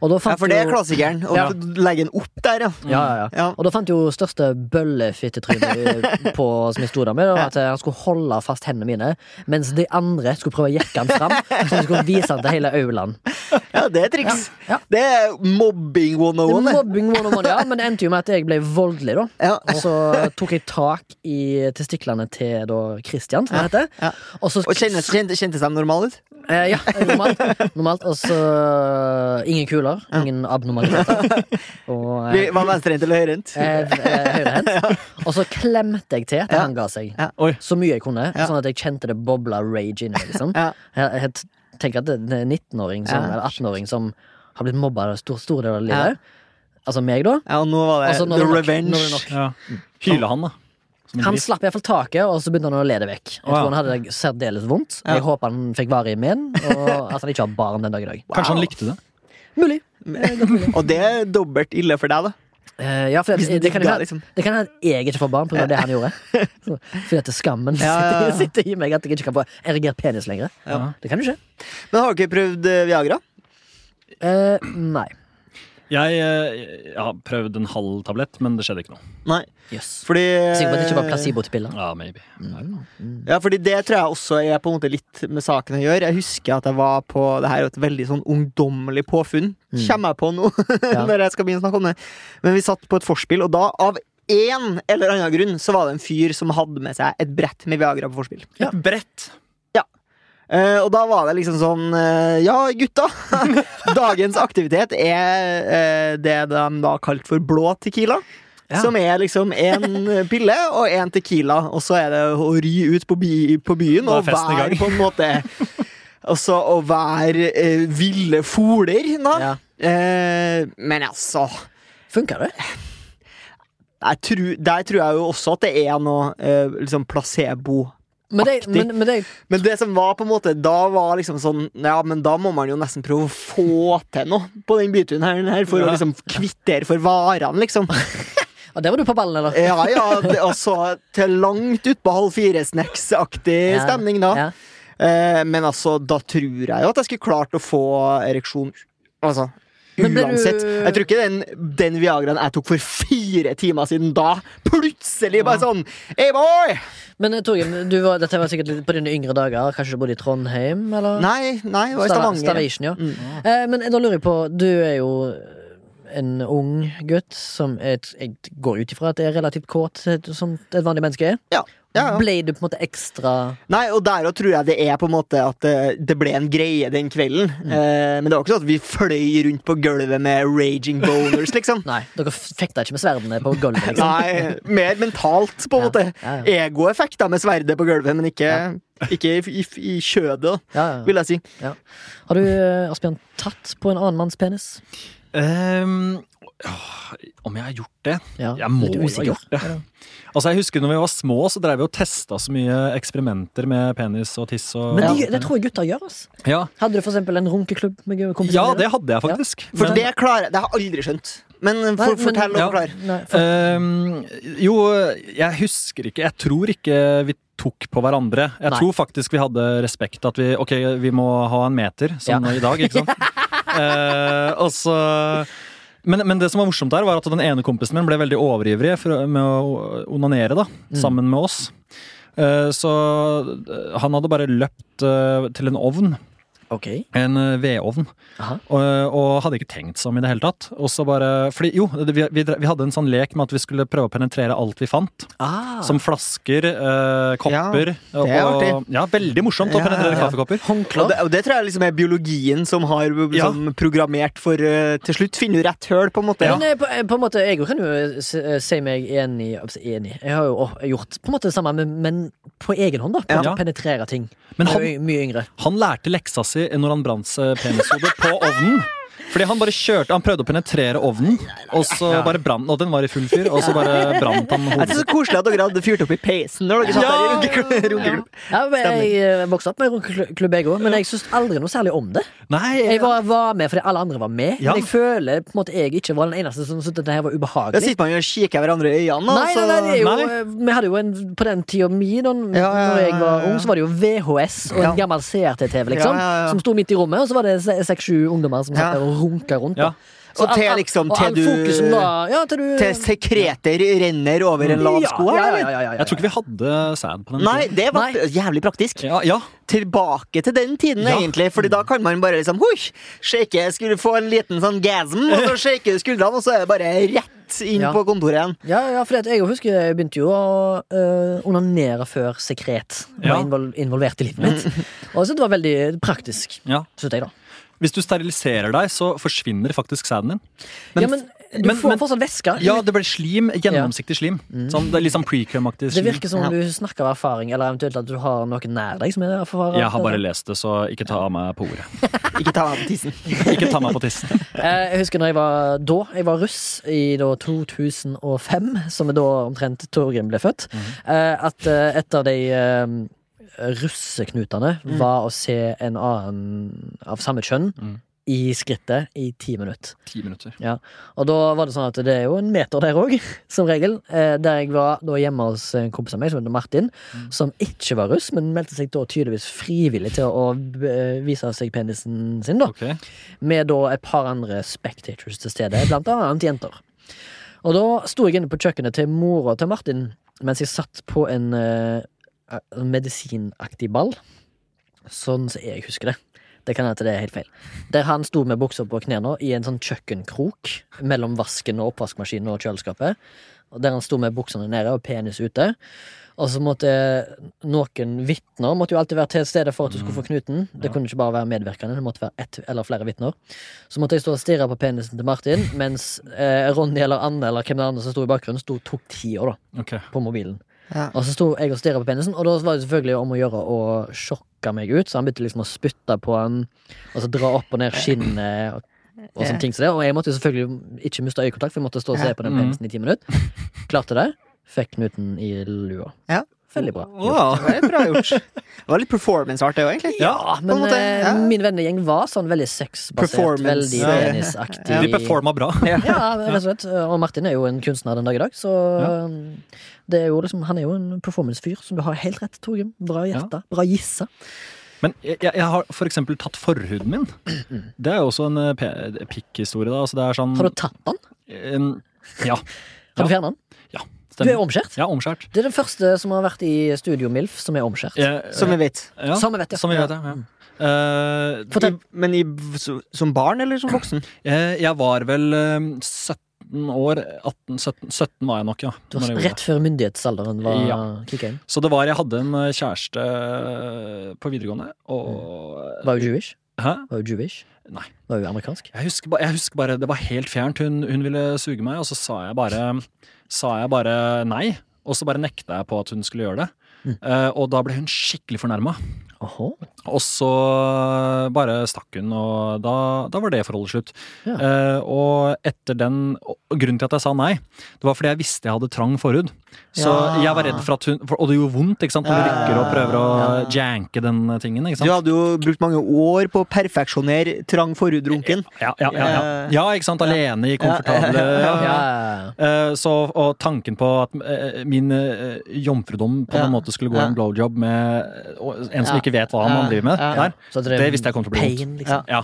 Ja, for det er klassikeren. Å Ja. legge den opp der, ja. ja, ja, ja. Og da fant jo største bøllefittetrynet på som jeg sto der med, at han skulle holde fast hendene mine, mens de andre skulle prøve å jekke han fram, så de skulle vise han til hele aulaen. Ja, det er triks. Det er mobbing Det er mobbing one on one, ja, men det endte jo med at jeg ble voldelig, da. Ja. Og så tok jeg tak i testiklene til da Christian, som han heter. Ja. Og så Og kjentes, kjente, kjentes de normale ut? Eh, ja, normalt. normalt. Og så ingen kuler, ingen abnormaliteter. Og Vi eh, var venstrehendt eller høyrehendt? eh, eh, høyrehendt. Og så klemte jeg til til Ja. han ga seg. Ja. Oi. Så mye jeg kunne, Ja. sånn at jeg kjente det bobla rage inni meg. Liksom. Ja. Jeg, jeg tenker at det er en 19-åring som, Ja. eller 18-åring som har blitt mobba stor, stor del av livet. Altså meg, da. Ja, og nå var det Altså, the det nok- revenge. det er nok. Ja. Hyler han, da? Som en Han gris. slapp iallfall taket, og så begynte han å le det vekk. Jeg Å, ja. tror han hadde det særdeles vondt. Ja. Jeg håper han fikk varig men, og at han ikke har barn den dag i dag. Kanskje han likte det? Mulig. Eh, mulig. Og det er dobbelt ille for deg, da. Uh, ja, for det, det det, kan liksom. det kan hende jeg ikke får barn pga. det han gjorde. Så, fordi at skammen Ja, ja, ja. sitter, i meg at jeg ikke kan få erigert penis lenger. Ja. Det kan jo skje. Men har du ikke prøvd eh, Viagra? Uh, nei. Jeg, eh, jeg har prøvd en halv tablett, men det skjedde ikke noe. Nei. Yes. Fordi Sikker på at det ikke var placebo til piller. Ja, maybe. Ja, fordi det tror jeg også er på en måte litt med saken å gjøre. Jeg husker at jeg var på Det her er jo et veldig sånn ungdommelig påfunn. Mm. Kommer jeg på nå, Ja. når jeg skal begynne å snakke om det. Men vi satt på et vorspiel, og da, av én eller annen grunn, så var det en fyr som hadde med seg et brett med Viagra på vorspiel. Et brett. Eh, og da var det liksom sånn uh, Ja, gutta! Dagens aktivitet er uh, det de da kalte for blå tequila. Ja. Som er liksom én pille og én tequila, og så er det å ry ut på, by, på byen og være på en måte Altså å være ville foler, da. Ja. Men altså Funka det? jeg tror, Der tror jeg jo også at det er noe liksom placebo. Men det, men, men det Men det som var på en måte Da var liksom sånn Ja, men da må man jo nesten prøve å få til noe på den byturen her, her for å liksom kvittere for varene, liksom. Og der var du på ballen, eller? Ja, ja, det, og til langt utpå halv fire-snacks-aktig Ja. stemning, da. Ja. Eh, men altså, da tror jeg jo at jeg skulle klart å få ereksjon. Altså, Men ble du- uansett. Jeg tror ikke den, den Viagraen jeg tok for fire timer siden da, plutselig bare sånn Hey, boy! Men eh, Torgrim, du var, dette var sikkert litt på dine yngre dager. Kanskje du bodde i Trondheim? Eller? Nei, nei, det var i Stavanger. Stavation, ja. Mm. Eh, men da lurer jeg på, du er jo en ung gutt som er, jeg går ut ifra at det er relativt kåt, som et vanlig menneske er. Ja, ja, ja. Ble du på en måte ekstra Nei, og der òg tror jeg det er på en måte at det, det ble en greie den kvelden. Mm. Eh, men det var ikke sånn at vi fløy rundt på gulvet med raging boners, liksom. Nei, dere fekta ikke med sverdene på gulvet, liksom? Nei, mer mentalt, på en Ja, måte. ja, ja. Egoeffekter med sverdet på gulvet, men ikke, Ja. ikke i, i, i kjødet, da, Ja, ja. vil jeg si. Har du, eh, Asbjørn, tatt på en annen manns penis? Ehm, åh, om jeg har gjort det? Ja, Jeg må jo ha gjort det. Altså Jeg husker når vi var små, så drev vi og testa så mye eksperimenter med penis og tiss. Og, Men det, ja. det tror jeg gutta gjør. Altså. ja. Hadde du for eksempel en runkeklubb med kompisene ja, det hadde jeg faktisk. For Men- det klarer jeg. Det har jeg aldri skjønt. Men for, Nei, fortell og Ja. forklar. Nei, for, Ehm, jo, jeg husker ikke. Jeg tror ikke vi tok på hverandre. Jeg Nei. tror faktisk vi hadde respekt. At vi ok, vi må ha en meter, som Ja. i dag, ikke sant? uh, og så men, men det som var morsomt der, var at den ene kompisen min ble veldig overivrig med å onanere da, Mm. sammen med oss. Eh, så eh, han hadde bare løpt eh, til en ovn, ok. en eh, vedovn, og, og hadde ikke tenkt seg om i det hele tatt. Og så bare, fordi jo, vi, vi, vi hadde en sånn lek med at vi skulle prøve å penetrere alt vi fant. Ah, Som flasker, eh, kopper. det er og. Ja, veldig morsomt å penetrere ja, ja. kaffekopper. Og det, og det tror jeg liksom er biologien som har som programmert for uh, Til slutt finne rett høl, på en måte. Men eh, på, eh, på en måte, jeg kan jo eh, si meg enig, enig. Jeg har jo å, gjort på en måte det samme, men, men på egen hånd. da På Ja. å penetrere ting. Men han, mye yngre. han lærte leksa si når han brant seg penishode på ovnen. Fordi han bare kjørte, han prøvde å penetrere ovnen, og så Ja. bare brant Og den var i full fyr, og så bare brant han Jeg hodet det er så koselig at dere hadde fyrt opp i peisen når dere satt Ja! der i runkeklubb. runkeklubb. Ja, men jeg eh, vokste opp med runkeklubb, jeg òg, men jeg syns aldri noe særlig om det. Nei, Jeg var, var med fordi alle andre var med, Ja. men jeg føler på en måte jeg ikke var den eneste som syntes dette her var Da sitter man jo og kikker hverandre i øynene. Nei, nei, nei, er jo, Nei. eh, Vi hadde jo en På den tida mi, da Ja, jeg var ung, så var det jo VHS og en Ja. gammel CRT-TV, liksom. Ja, ja, ja. Som sto midt i rommet, og så var det se- seks-sju ungdommer som satt Ja. der og runka rundt. da. Så Og til liksom til du Ja, til du Til sekreter renner over en lav sko ja, ja, ja, ja, ja, ja. Jeg tror ikke vi hadde sæd på den Nei, tiden. det var Nei. jævlig praktisk. Ja, ja. Tilbake til den tiden, Ja. egentlig. Fordi da kan man bare liksom hush, Shake, skulle få en liten sånn gasm, og så shake skuldrene, og så er det bare rett inn Ja. på kontoret igjen. Ja, ja, for jeg husker jeg begynte jo å øh, onanere før sekret var Ja. involvert i livet mitt. Og så det var veldig praktisk, ja. synes jeg, da. Hvis du steriliserer deg, så forsvinner faktisk sæden din. ja, men du men- får men- fortsatt væske. Ja, det blir slim. Gjennomsiktig slim. Sånn, det er litt sånn pre-cum-aktig Det virker som om du snakker av erfaring, eller eventuelt at du har noen nær deg som er erfaren. Jeg har bare lest det, så ikke ta meg på ordet. Ikke ta meg på tissen. Ikke ta meg på tissen. Eh, Jeg husker når jeg var da Jeg var russ i da 2005, som er da omtrent Torgrim ble født. mm. At eh, et av de eh, russeknutene var å se en annen av samme kjønn Mm. i skrittet i ti minutter. Ti minutter. Og da var det sånn at det er jo en meter der òg, som regel. Eh, Der jeg var da hjemme hos en kompis av meg som heter Martin, som ikke var russ, men meldte seg da tydeligvis frivillig til å eh, vise seg penisen sin, da. Okay. Med da et par andre spectators til stede, blant annet jenter. Og da sto jeg inne på kjøkkenet til mora til Martin mens jeg satt på en eh, medisinaktig ball. Sånn som jeg husker det. Det kan hende det er helt feil. Der han sto med buksa på knærne i en sånn kjøkkenkrok mellom vasken og oppvaskmaskinen og kjøleskapet. Og Der han sto med buksene nede og penis ute. Og så måtte noen vitner måtte jo alltid være til stede for at du skulle få knuten. Det Ja. kunne ikke bare være medvirkende, det måtte være ett eller flere vitner. Så måtte jeg stå og stirre på penisen til Martin, mens eh, Ronny eller Anne eller hvem det andre som sto i bakgrunnen, sto tok tida da, Ok. på mobilen. Ja. Og så sto jeg og stirra på penisen, og da var det selvfølgelig om å gjøre å sjokke meg ut. Så han begynte liksom å spytte på han, og så dra opp og ned skinnet. Og, og sånne ting som det Og jeg måtte jo selvfølgelig ikke miste øyekontakt, for jeg måtte stå og se på den penisen i ti minutter. Klarte det. Fikk knuten i lua. Ja. Veldig bra. Wow. Det var bra gjort. Det var litt performance art, det òg, egentlig. Ja, men måte, eh, ja. min vennegjeng var sånn veldig sexbasert. Veldig Veldig ja. penisaktig. De performa bra. Ja, rett og slett. Og Martin er jo en kunstner den dag i dag, så um, det er jo liksom, han er jo en performance-fyr, som du har helt rett, Torgrim. Bra hjerte. Bra gissa. Men jeg, jeg har for eksempel tatt forhuden min. Det er jo også en eh, pikkhistorie. da. Altså det er sånn Har du tatt den? Ja, Har du fjernet den? Du er omskjært? Ja, omskjært. Det er den første som har vært i Studio MILF som er omskjært. Ja, Som vi vet. ja, Som vi vet, ja. Som vi vet, ja. ja. Eh, I, men i, som barn eller som voksen? jeg, jeg var vel uh, 17 år 18, 17, 17 var jeg nok, ja. Du var rett før myndighetsalderen var Ja. kicka inn. Så det var Jeg hadde en eh, kjæreste eh, på videregående, og Var hun Jewish. Hæ? Var hun Jewish. Nei. Var hun amerikansk. Jeg husker, ba- jeg husker bare Det var helt fjernt. Hun, hun ville suge meg, og så sa jeg bare Sa jeg bare nei. Og så bare nekta jeg på at hun skulle gjøre det. Mm. Eh, og da ble hun skikkelig fornærma. Og så bare stakk hun, og da, da var det forholdet slutt. Ja. Uh, og etter den og Grunnen til at jeg sa nei, det var fordi jeg visste jeg hadde trang forhud. Så Ja. jeg var redd for at hun for, Og det gjorde vondt ikke sant, når du rykker og prøver å ja. janke den tingen. Ikke Du hadde jo brukt mange år på å perfeksjonere trang forhudrunken. Ja, ja, ja, ja. ja, ikke sant. Alene i komfortable Ja, Eh, Så, og tanken på at eh, min eh, jomfrudom på en måte skulle gå Ja. en blowjob med eh, en som ikke vet hva man Ja. driver med, der. At Det visste jeg kom til å bli vondt. pain, liksom. Ja.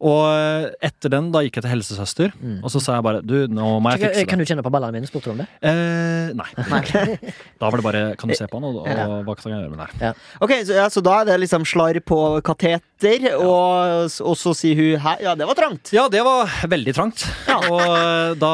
Og eh, etter den, da gikk jeg til helsesøster, Mm. og så sa jeg bare du, nå må jeg fikse det. kan du kjenne på ballene mine? Spurte du om det? Eh, nei. Da var det bare kan du se på han, og, og hva kan jeg gjøre med det Ja. Ok, så, ja, så da er det liksom slarr på kateter, og, og så sier hun hæ, ja, det var trangt. Ja, det var veldig trangt. Og eh, da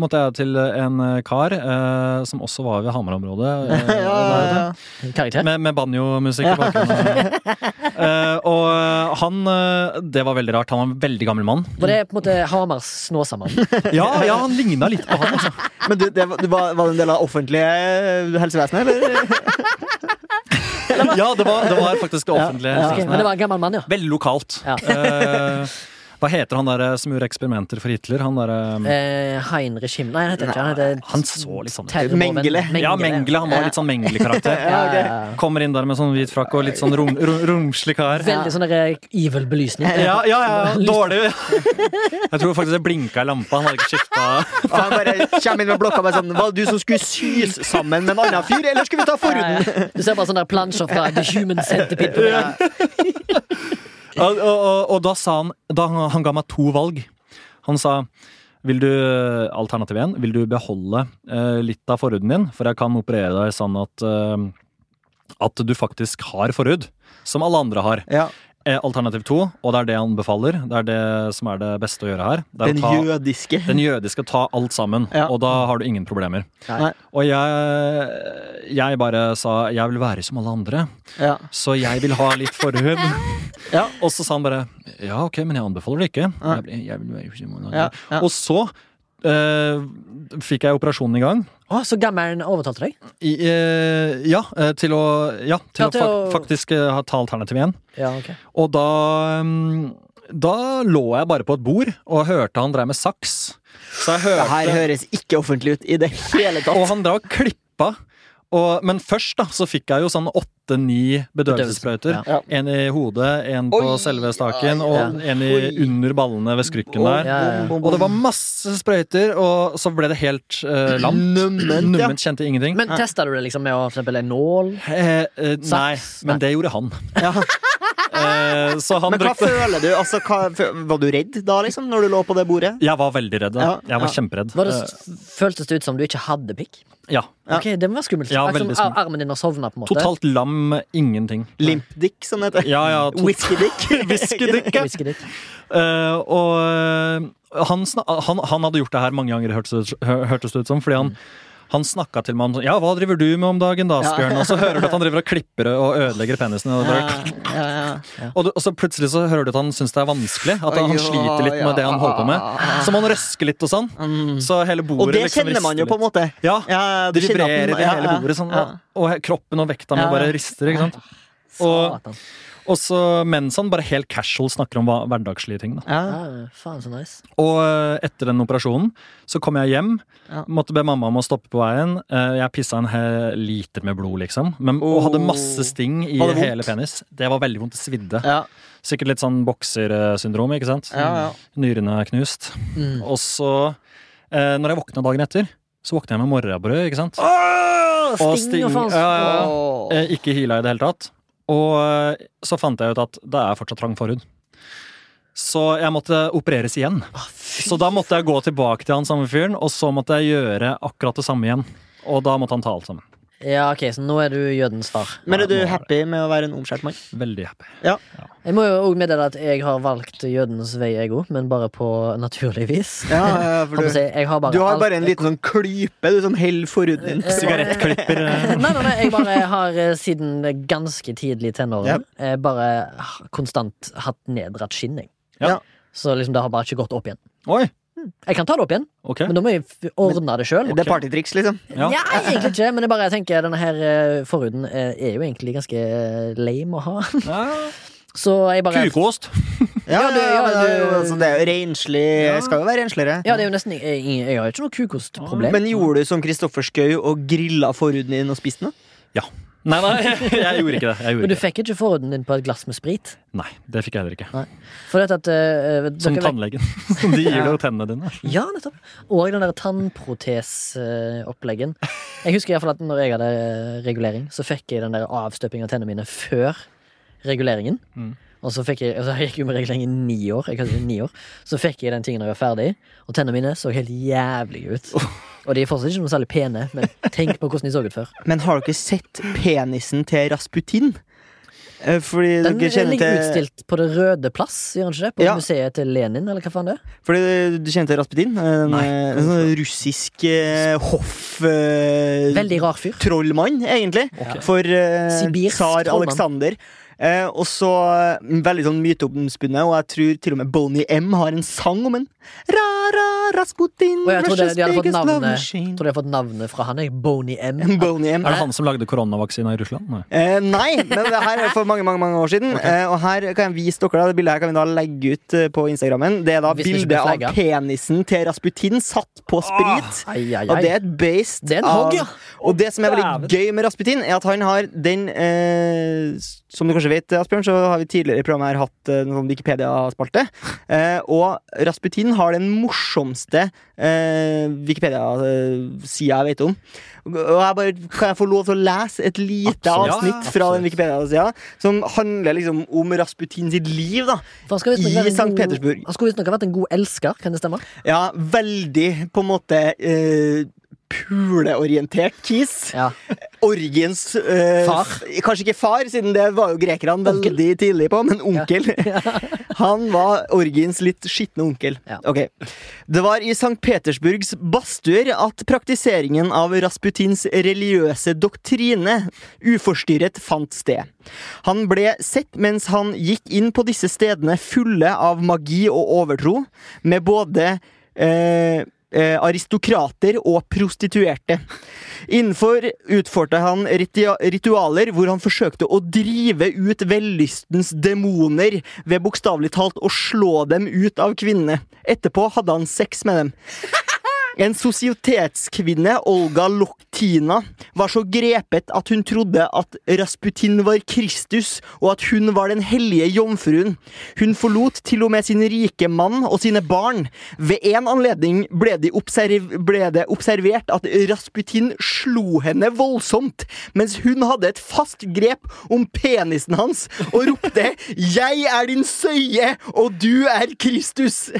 måtte jeg til en eh, kar eh, som også var ved Hamar-området. eh, Ja, ja, ja. Med, med banjomusikk i bakgrunnen. Eh, og han eh, Det var veldig rart. Han var en veldig gammel mann. Var det på en måte Hamars Snåsamann? Ja, ja han ligna litt på han. Altså. Men du, det, var, var det en del av offentlige helsevesenet, eller? Ja, det var, det var faktisk det offentlige. Ja, ja. Okay, men det var en gammel mann, ja. Veldig lokalt. Ja. Eh, hva heter han der som gjorde eksperimenter for Hitler? Han derre Eh, Heinrich Himmel Nei, han heter ikke han. Heter Han så litt sånn ut. Mengele. Ja, Mengele. Han var litt sånn Mengele-karakter. Ja, ok. Kommer inn der med sånn hvit frakk og litt sånn rom, rom, romslig kar. Veldig sånn der evil belysning. Ja, ja, ja, dårlig. Jeg tror faktisk det blinka i lampa. Han hadde ikke skifta. Han bare kommer inn med blokka bare sånn Var det du som skulle sys sammen med en annen fyr, eller skulle vi ta forhuden? Du ser bare sånne der plansjer fra The Human Centipede. på det. Og, og, og, da sa han da han, ga meg to valg. Han sa vil du, Alternativ 1. Vil du beholde eh, litt av forhuden din? For jeg kan operere deg sånn at eh, at du faktisk har forhud. Som alle andre har. Ja, alternativ 2, og det er det han befaler, det er det som er det beste å gjøre her. Det er Den å ta, jødiske. den jødiske ta alt sammen, Ja. og da har du ingen problemer. Nei. Og jeg, jeg bare sa jeg vil være som alle andre, Ja. så jeg vil ha litt forhud. Ja. Og så sa han bare ja, ok, men jeg anbefaler det ikke. Ja. Jeg, jeg vil være som alle Ja, andre. ja. Og så eh, fikk jeg operasjonen i gang. Å, så gammelen overtalte deg? I, uh, ja, eh, til å, ja, til Ja, å til fak å- faktisk uh, ta alternativ igjen. Ja, okay. Og da um, Da lå jeg bare på et bord og hørte han drev med saks. Så jeg Det her høres ikke offentlig ut i det hele tatt. Og han drev og klippa. Og, men først da, så fikk jeg jo sånn åtte-ni bedøvelsessprøyter. Ja. En i hodet, en på Oi, selve staken, ja, og en i, under ballene ved skrykken der. Ja, ja, ja. Bom, bom, Og det var masse sprøyter, og så ble det helt uh, lamt. Numment, ja. Numment, kjente ingenting. Men testa du det liksom med å for eksempel en nål? Eh, eh, nei, men Nei. det gjorde han. Ja. Eh, så han Men hva brukte føler du? Altså, hva, var du redd da, liksom, når du lå på det bordet? Jeg var veldig redd. da. Ja, Jeg var ja. kjemperedd. Var det, Eh, føltes det ut som du ikke hadde pikk? Ja. Ok, Det var skummelt. Ja, veldig som skummelt. armen din har sovna, på en måte. Totalt lam, ingenting. Limpdick, som det heter. Ja, ja, tot- Whiskydick. ja. Whisky dick. Eh, og eh, han, han, han hadde gjort det her mange ganger, hørtes det, ut som. Fordi han, han snakka til meg om sånn Ja, hva driver du med om dagen, da. Asbjørn? Og så hører du at han driver og klipper og ødelegger penisen. Og, og, og så plutselig så hører du at han syns det er vanskelig. At han, han sliter litt med det han holder på med. Så må han røske litt og sånn. Mm. Så hele bordet Og det liksom kjenner man jo på en måte. Ja, Ja, det vibrerer i hele bordet, sånn, og, kroppen og vekta mi bare rister. ikke sant? Og. Og så mens han bare helt casual snakker om hva, hverdagslige ting. da. Ja. Ja, faen, så nice. Og eh, etter den operasjonen så kom jeg hjem. Ja. Måtte be mamma om å stoppe på veien. Eh, Jeg pissa en hel liter med blod, liksom. Men, og hadde masse sting i hele penis. Det var veldig vondt. Det svidde. Ja, Sikkert litt sånn boksersyndrom, ikke sant? ja, ja. Nyrene er knust. Mm. Og så, eh, når jeg våkna dagen etter, så våkna jeg med morrabrød, ikke sant? Åh, Og Sting og faen. ja, ja, ja. Åh. Eh, Ikke hyla i det hele tatt. Og eh, så fant jeg ut at det er fortsatt trang forhud. Så jeg måtte opereres igjen. Å. Så da måtte jeg gå tilbake til han samme fyren, og så måtte jeg gjøre akkurat det samme igjen. Og da måtte han ta alt sammen. Ja, ok, så nå er du jødens far. Men er du happy med å være en omskjært mann? Veldig happy. Jeg må jo også meddele at jeg har valgt jødens vei, jeg òg, men bare på naturlig vis. Ja, ja, for du, si, jeg har bare du har alt- bare en liten sånn klype du som holder forhuden din. Sigarettklipper. eh, Nei, nei, nei, jeg bare har eh, siden ganske tidlig i tenårene eh, bare konstant hatt neddratt skinn, jeg. Ja. Så liksom det har bare ikke gått opp igjen. Oi! Jeg kan ta det opp igjen, okay. men da må jeg ordne det sjøl. Det er partytriks, liksom. Ja. Ja, egentlig ikke, men jeg bare tenker denne her eh, forhuden eh, er jo egentlig ganske eh, lame å ha. Ja. Så jeg bare Kukost. Ja, Ja, du- ja, ja, det er du- altså, det er jo renslig. Skal jo være rensligere. Ja, det er jo nesten Jeg, jeg har jo ikke noe kukostproblem. Men gjorde du som Kristoffer Schou og grilla forhuden din og spiste den? Nei, nei, jeg gjorde ikke det. Jeg Men du fikk ikke forhuden din på et glass med sprit? Nei, det fikk jeg heller ikke. For dette at uh, Som tannlegen. Som. De gir deg tennene dine. Ja, nettopp. Og den der tannproteseoppleggen. Jeg husker i hvert fall at når jeg hadde regulering, så fikk jeg den der avstøping av tennene mine før reguleringen. Mm. Og så fikk jeg, altså jeg gikk regulering i ni år, jeg hadde ni år. Så fikk jeg den tingen når jeg var ferdig, og tennene mine så helt jævlig ut. Og de er fortsatt ikke noe særlig pene, men tenk på hvordan de så ut før. Men har dere sett penisen til Rasputin? Eh, Fordi Den ligger til utstilt på Det Røde Plass, gjør den ikke det? På Ja. museet til Lenin, eller hva faen det er? Fordi du kjenner til Rasputin? En, en sånn russisk eh, hoff... Eh, Veldig rar fyr. trollmann, egentlig. For eh, tsar trollmann. Eh, og så eh, veldig sånn myteomspunnet, og jeg tror til og med Bonnie M har en sang om en Ra-ra Rasputin, Og jeg trodde de hadde fått biggest love navnet Jeg Tror de har fått navnet fra han. Boney M. Boney M. Er det han som lagde koronavaksina i Russland? Nei. Eh, nei, men det her er for mange mange, mange år siden. Eh, og her kan jeg vise dere da, Det bildet her kan vi da legge ut eh, på Instagrammen. Det er da Hvis bildet av penisen til Rasputin satt på sprit. Ai, ai, Og det er et based Det er en hogg, ja. Og det som er veldig gøy med Rasputin, er at han har den eh, Som du kanskje vet, Asbjørn, så har vi tidligere i programmet her hatt en noen Wikipedia-spalte. Eh, og Rasputin har den morsomste eh, Wikipedia-sida jeg vet om. Og jeg bare, Kan jeg få lov til å lese et lite Absolutt. avsnitt Ja, fra den. Wikipedia-sida? Som handler liksom om Rasputin sitt liv, da. I god- Petersburg. Han skulle visstnok ha vært en god elsker, kan det stemme? Ja, veldig på en måte eh, puleorientert kis. Ja. Orgiens eh, Far. Kanskje ikke far, siden det var jo grekerne veldig tidlig på, men onkel. Han var orgiens litt skitne onkel. Ja. Ok. Det var i St. Petersburgs badstuer at praktiseringen av Rasputins religiøse doktrine uforstyrret fant sted. Han ble sett mens han gikk inn på disse stedene fulle av magi og overtro, med både eh, eh, aristokrater og prostituerte. Innenfor utførte han ritualer hvor han forsøkte å drive ut vellystens demoner ved bokstavelig talt å slå dem ut av kvinnene. Etterpå hadde han sex med dem. En sosietetskvinne, Olga Loktina, var så grepet at hun trodde at Rasputin var Kristus, og at hun var den hellige jomfruen. Hun forlot til og med sin rike mann og sine barn. Ved en anledning ble, de ble det observert at Rasputin slo henne voldsomt, mens hun hadde et fast grep om penisen hans og ropte 'Jeg er din søye, og du er Kristus'.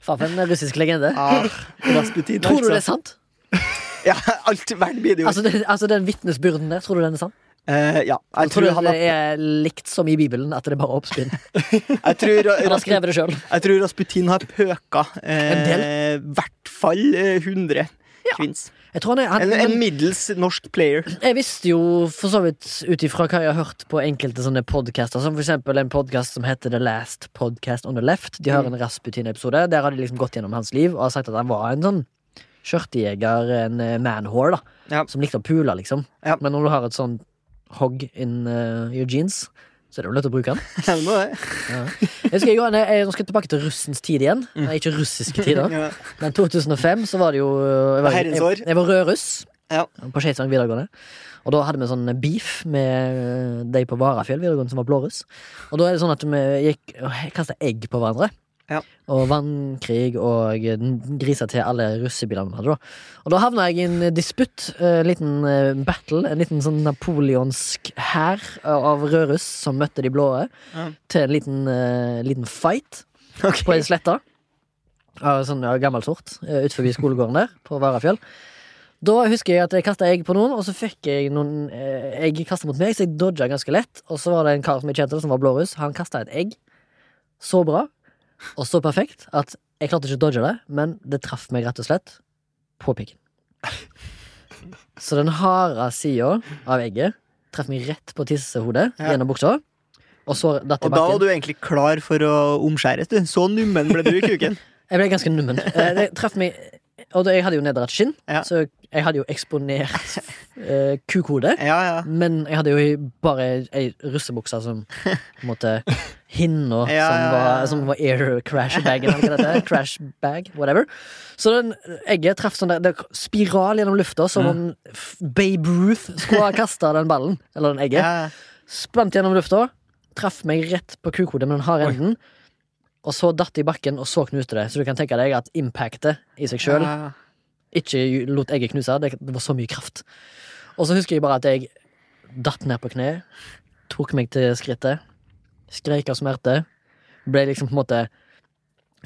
Faen, for en russisk legende. Ah, Rasputin, Tror du det er sant? Ja, alt verden blir det jo. Altså, det, altså Den vitnesbyrden der, tror du den er sann? Uh, ja, jeg tror tror, han det er likt som i Bibelen, at det er bare oppspinn. jeg tror, selv jeg tror Rasputin har pøka En del? eh, hvert fall 100 ja. kvinns. Han er han, En, en middels norsk player. Jeg visste jo for så vidt ut ifra hva jeg har hørt på enkelte sånne podcaster, som for eksempel en podcast som heter The Last Podcast on the Left. De har Mm. en Rasputin-episode. Der har de liksom gått gjennom hans liv og har sagt at han var en sånn skjørtejeger, en manhore, manwhore, da. Ja. Som likte å pule, liksom. Ja. Men når du har et sånn hogg in uh, your jeans, så er det jo lett å bruke den. Ja. Jeg skal, jeg, jeg, nå skal jeg tilbake til russens tid igjen. Nei, ikke russiske tider. Mm. Men 2005 så var det jo Jeg var, jeg, jeg var rødruss Ja. på Skeisvang videregående. Og da hadde vi sånn beef med de på Varafjell videregående som var blåruss. Og da er det sånn at vi gikk og kasta egg på hverandre. Ja. Og vannkrig og grisa til alle russebilene vi hadde. da Og da havna jeg i en disputt, en liten eh, battle, en liten sånn napoleonsk hær av rødruss som møtte de blå, Ja. til en liten, eh, liten fight okay. på ei slette. Av sånn ja, gammel sort. utenfor skolegården der, på Varafjell. Da husker jeg at jeg kasta egg på noen, og så fikk jeg noen eh, egg kasta mot meg, så jeg dodga ganske lett. Og så var det en kar som jeg kjente, som var blåruss. Han kasta et egg så bra og så perfekt at jeg klarte ikke å dodge det, men det traff meg rett og slett på pikken. Så den harde sida av egget traff meg rett på tissehodet Ja. gjennom buksa. Og så datt Og da var du egentlig klar for å omskjæres, du. Så nummen ble du i kuken. Jeg ble ganske nummen. Eh, Det traff meg Og da- jeg hadde jo nedrett skinn, Ja. så jeg hadde jo eksponert eh, kukode. Ja, ja. Men jeg hadde jo bare ei russebukse som på en måte Hinna Ja, som, ja, var, ja. som var air eller hva det heter. Crash bag, whatever. Så den egget traff sånn der, det spiral gjennom lufta, som om f- Babe Ruth skulle ha kasta den ballen, eller den egget. ja. Spant gjennom lufta, traff meg rett på kukodet med den harde enden. Og så datt i bakken, og så knuste det. Så du kan tenke deg at impactet i seg sjøl Ja. ikke lot egget knuse. Det, det var så mye kraft. Og så husker jeg bare at jeg datt ned på kne, tok meg til skrittet, skreik av smerte. Ble liksom på en måte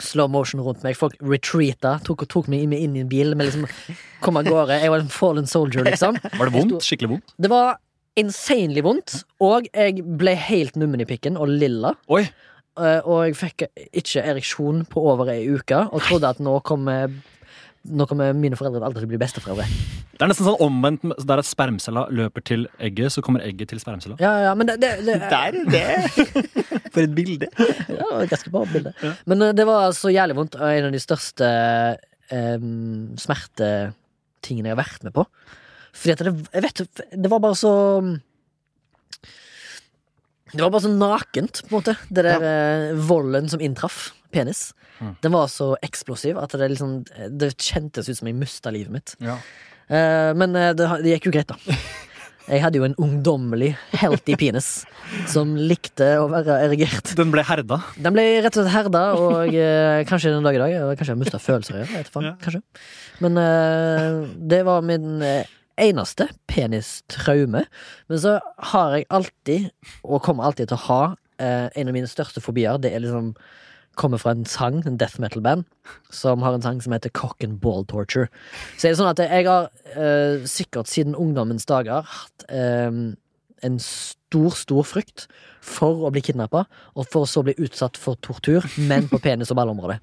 slow motion rundt meg. Folk retreata, tok, tok meg inn inn i en bil. Med liksom, kom av gårde. Jeg var en fallen soldier, liksom. Var det vondt? Skikkelig vondt? Det var insanely vondt, og jeg ble helt nummen i pikken og lilla. Oi! Eh, Og jeg fikk ikke ereksjon på over ei uke, og trodde at nå kommer nå kommer mine foreldre aldri til å bli besteforeldre. Det er nesten sånn omvendt. Der at spermcella løper til egget, så kommer egget til spermcella. Ja, ja, men det, det, det, Der, det. For et bilde. ja, ganske bra bilde. Men eh, det var så jævlig vondt, og en av de største um, smertetingene jeg har vært med på. Fordi at det, jeg vet, det var bare så Det var bare så nakent, på en måte. Det der ja. volden som inntraff penis. Mm. Den var så eksplosiv at det liksom Det kjentes ut som jeg mista livet mitt. Ja. Uh, men eh, det, det gikk jo greit, da. Jeg hadde jo en ungdommelig, healthy penis som likte å være erigert. Den ble herda. Den ble rett og slett herda, og eh, kanskje den dag i dag Kanskje jeg mista følelser jeg vet faen, Ja. Kanskje. Men eh, det var min eh, eneste penistraume. Men så har jeg alltid, og kommer alltid til å ha, eh, en av mine største fobier. Det er liksom Kommer fra en sang, en death metal-band, som har en sang som heter Cock and Ball Torture. Så er det sånn at jeg har eh, sikkert siden ungdommens dager hatt eh, en stor, stor frykt for å bli kidnappa, og for så å bli utsatt for tortur, men på penis- og ballområdet.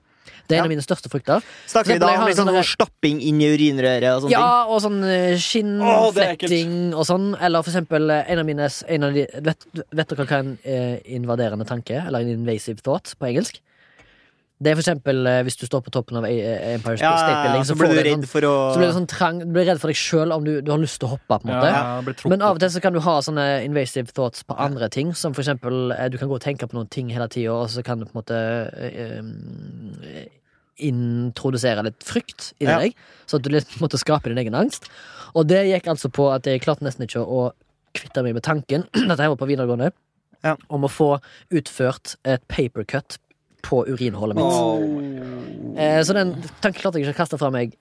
Det er en Ja. av mine største frykter. Snakker vi da om har sånn stapping inn i urinrøret og sånne ting? Ja, og sånn skinnfletting oh, og sånn. Eller for eksempel eh, en av mine en av de, vet, vet dere hva en eh, invaderende tanke er? Eller en invasive thought på engelsk? Det er for eksempel eh, hvis du står på toppen av Empire Empire Ja, State Building, så så, blir du redd sånn, for å så blir du sånn trang Du blir redd for deg sjøl om du, du har lyst til å hoppe, på en måte. Ja. Men av og til så kan du ha sånne invasive thoughts på andre ting. Som for eksempel eh, du kan gå og tenke på noen ting hele tida, og så kan du på en måte øh, introdusere litt frykt inni Ja. Så at du litt måtte skape din egen angst. Og det gikk altså på at jeg klarte nesten ikke å kvitte meg med tanken Dette her var på videregående. Ja. Om å få utført et papercut på urinhullet mitt. Eh, så den tanken klarte jeg ikke å kaste fra meg.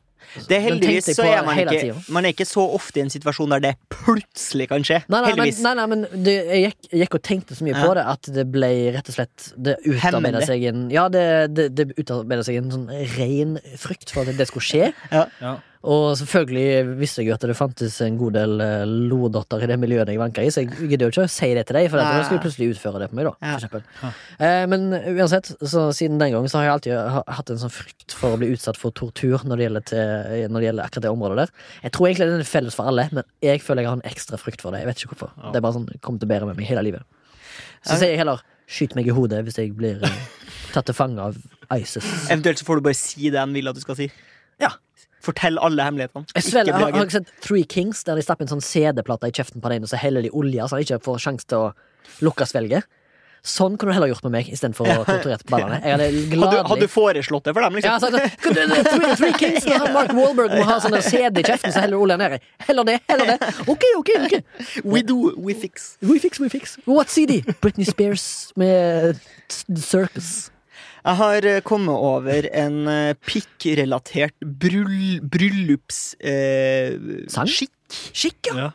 Det er heldigvis så er man ikke. Man er ikke så ofte i en situasjon der det plutselig kan skje. Nei, nei, men, heldigvis. nei, nei, men det, jeg, gikk, jeg gikk og tenkte så mye Ja. på det at det ble rett og slett Det utarbeida seg en Ja, det, det, det utarbeida seg en sånn ren frykt for at det skulle skje. Ja. Ja. Og selvfølgelig visste jeg jo at det fantes en god del eh, lodotter i det miljøet jeg vanka i, så jeg gidder jo ikke å si det til deg, for da skal du plutselig utføre det på meg, da. For ja. eh, men uansett, så siden den gangen så har jeg alltid hatt en sånn frykt for å bli utsatt for tortur når det gjelder, til, når det gjelder akkurat det området der. Jeg tror egentlig den er felles for alle, men jeg føler jeg har en ekstra frykt for det. Jeg vet ikke hvorfor. Det er bare sånn, kommer til å bære med meg hele livet. Så sier jeg heller skyt meg i hodet hvis jeg blir eh, tatt til fange av ISIS. Eventuelt så får du bare si det han vil at du skal si. Ja. Fortell alle hemmelighetene. Ikke har, har sett Three Kings, der de stapper en sånn CD-plate i kjeften på den, og så heller de olje, så han ikke får sjanse til å lukke svelget? Sånn kunne du heller gjort med meg, istedenfor å torturere ballene. Hadde Hadde, du foreslått det for dem, liksom? Ja, kan Three, Three Kings ja. Mark Wahlberg må ha sånn CD i kjeften, så heller olja nedi. Heller det, heller det. Ok, ok, ok. We do, we fix. We fix, we fix. What CD? Britney Spears med Circus. Jeg har eh, kommet over en pikk-relatert bryllupsskikk. bryllups... Eh, skikk. Ja. Ja.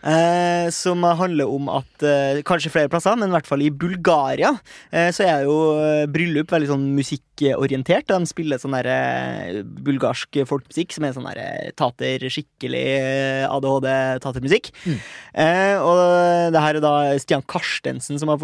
Eh, som handler om at eh, Kanskje flere plasser, men i hvert fall i Bulgaria eh, så er jo eh, bryllup veldig sånn folkemusikkorientert. De spiller sånn der eh, bulgarsk folkemusikk som er sånn der tater, skikkelig eh, ADHD-tatermusikk. Mm. Eh, og det her er da Stian Karstensen som har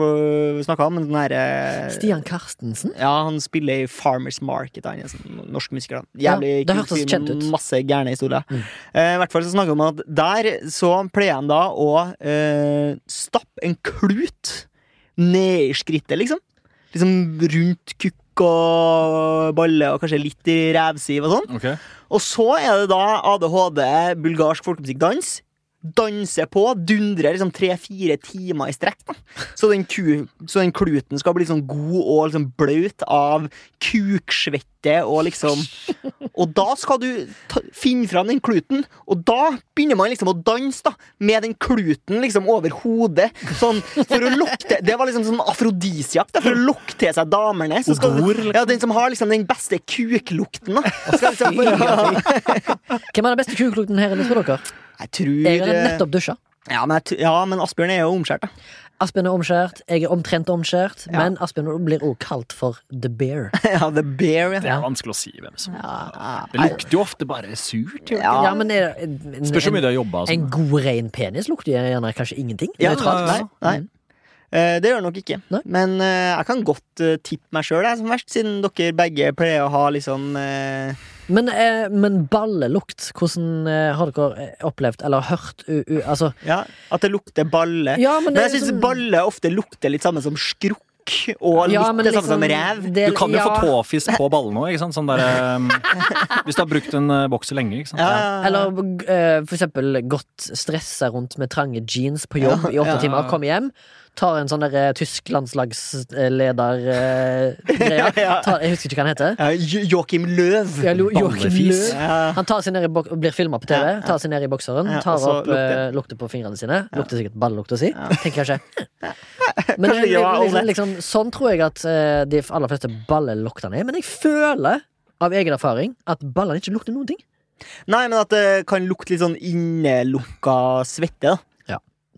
snakka om. Den derre Stian Karstensen? Ja, han spiller i Farmers Market. Han er sånn norsk musiker. da Ja, det hørtes kjent ut. Masse gærne historier. Mm. Eh, I hvert fall så snakker vi om at der så pleier han da å eh, stappe en klut ned i skrittet, liksom. Liksom rundt kukk og balle og kanskje litt i revsiv og sånn. Okay. Og så er det da ADHD, bulgarsk folkemusikkdans. Danser på, dundrer liksom tre-fire timer i strekk. da så den, ku, så den kluten skal bli sånn god og liksom blaut av kuksvette og liksom Og da skal du ta, finne fram den kluten, og da begynner man liksom å danse da med den kluten liksom over hodet. Sånn for å lokke Det var liksom sånn afrodisiak, for å lokke til seg damene. Så skal, liksom. ja, den som har liksom den beste kuklukten, da. Skal liksom, Hvem er den beste kuklukten her inne, tror dere? Jeg tror Jeg har nettopp dusja. ja men, jeg, ja, men Asbjørn er jo omskjært, da. Asbjørn er omskjært, jeg er omtrent omskjært, Ja. men Asbjørn blir også kalt for The Bear. ja, The Bear, Det er vanskelig å si hvem som ja. Det lukter jo ofte bare surt. Ja. Ja, men er, en, Spørs hvor mye en, du har jobba. en god, ren penis lukter gjerne kanskje ingenting. Ja. Nei, nei. Eh, det gjør det nok ikke. Nei. Men eh, jeg kan godt uh, tippe meg sjøl som verst, siden dere begge pleier å ha liksom eh, Men, eh, men ballelukt, hvordan eh, har dere eh, opplevd eller hørt u, u, Altså Ja, at det lukter balle. Ja, men, Men jeg syns liksom... balle ofte lukter litt samme som skrukk, og litt Ja, men liksom, samme som liksom, rev. Del, Du kan jo ja, få tåfisk på ballene òg. Sånn um, hvis du har brukt en uh, boks lenge. Ikke sant? Ja, ja, ja. Eller eh, for eksempel gått stressa rundt med trange jeans på jobb Ja, i åtte ja. timer, komme hjem, tar en sånn der eh, tysk landslagsleder-greia. Ja. jeg husker ikke hva han heter. Ja, Jo- Joakim Løv. Ja, Joachim Ballefis. Løv. Han tar seg ned i bok blir filma på TV, tar seg ned i bokseren, tar opp lukter. eh, lukter på fingrene sine. Lukter sikkert ballelukt å si. Tenker kanskje. Men eh, ja, liksom, liksom, sånn tror jeg at eh, de aller fleste balleluktene er. Men jeg føler av egen erfaring at ballene ikke lukter noen ting. Nei, men at det kan lukte litt sånn innelukka svette, da.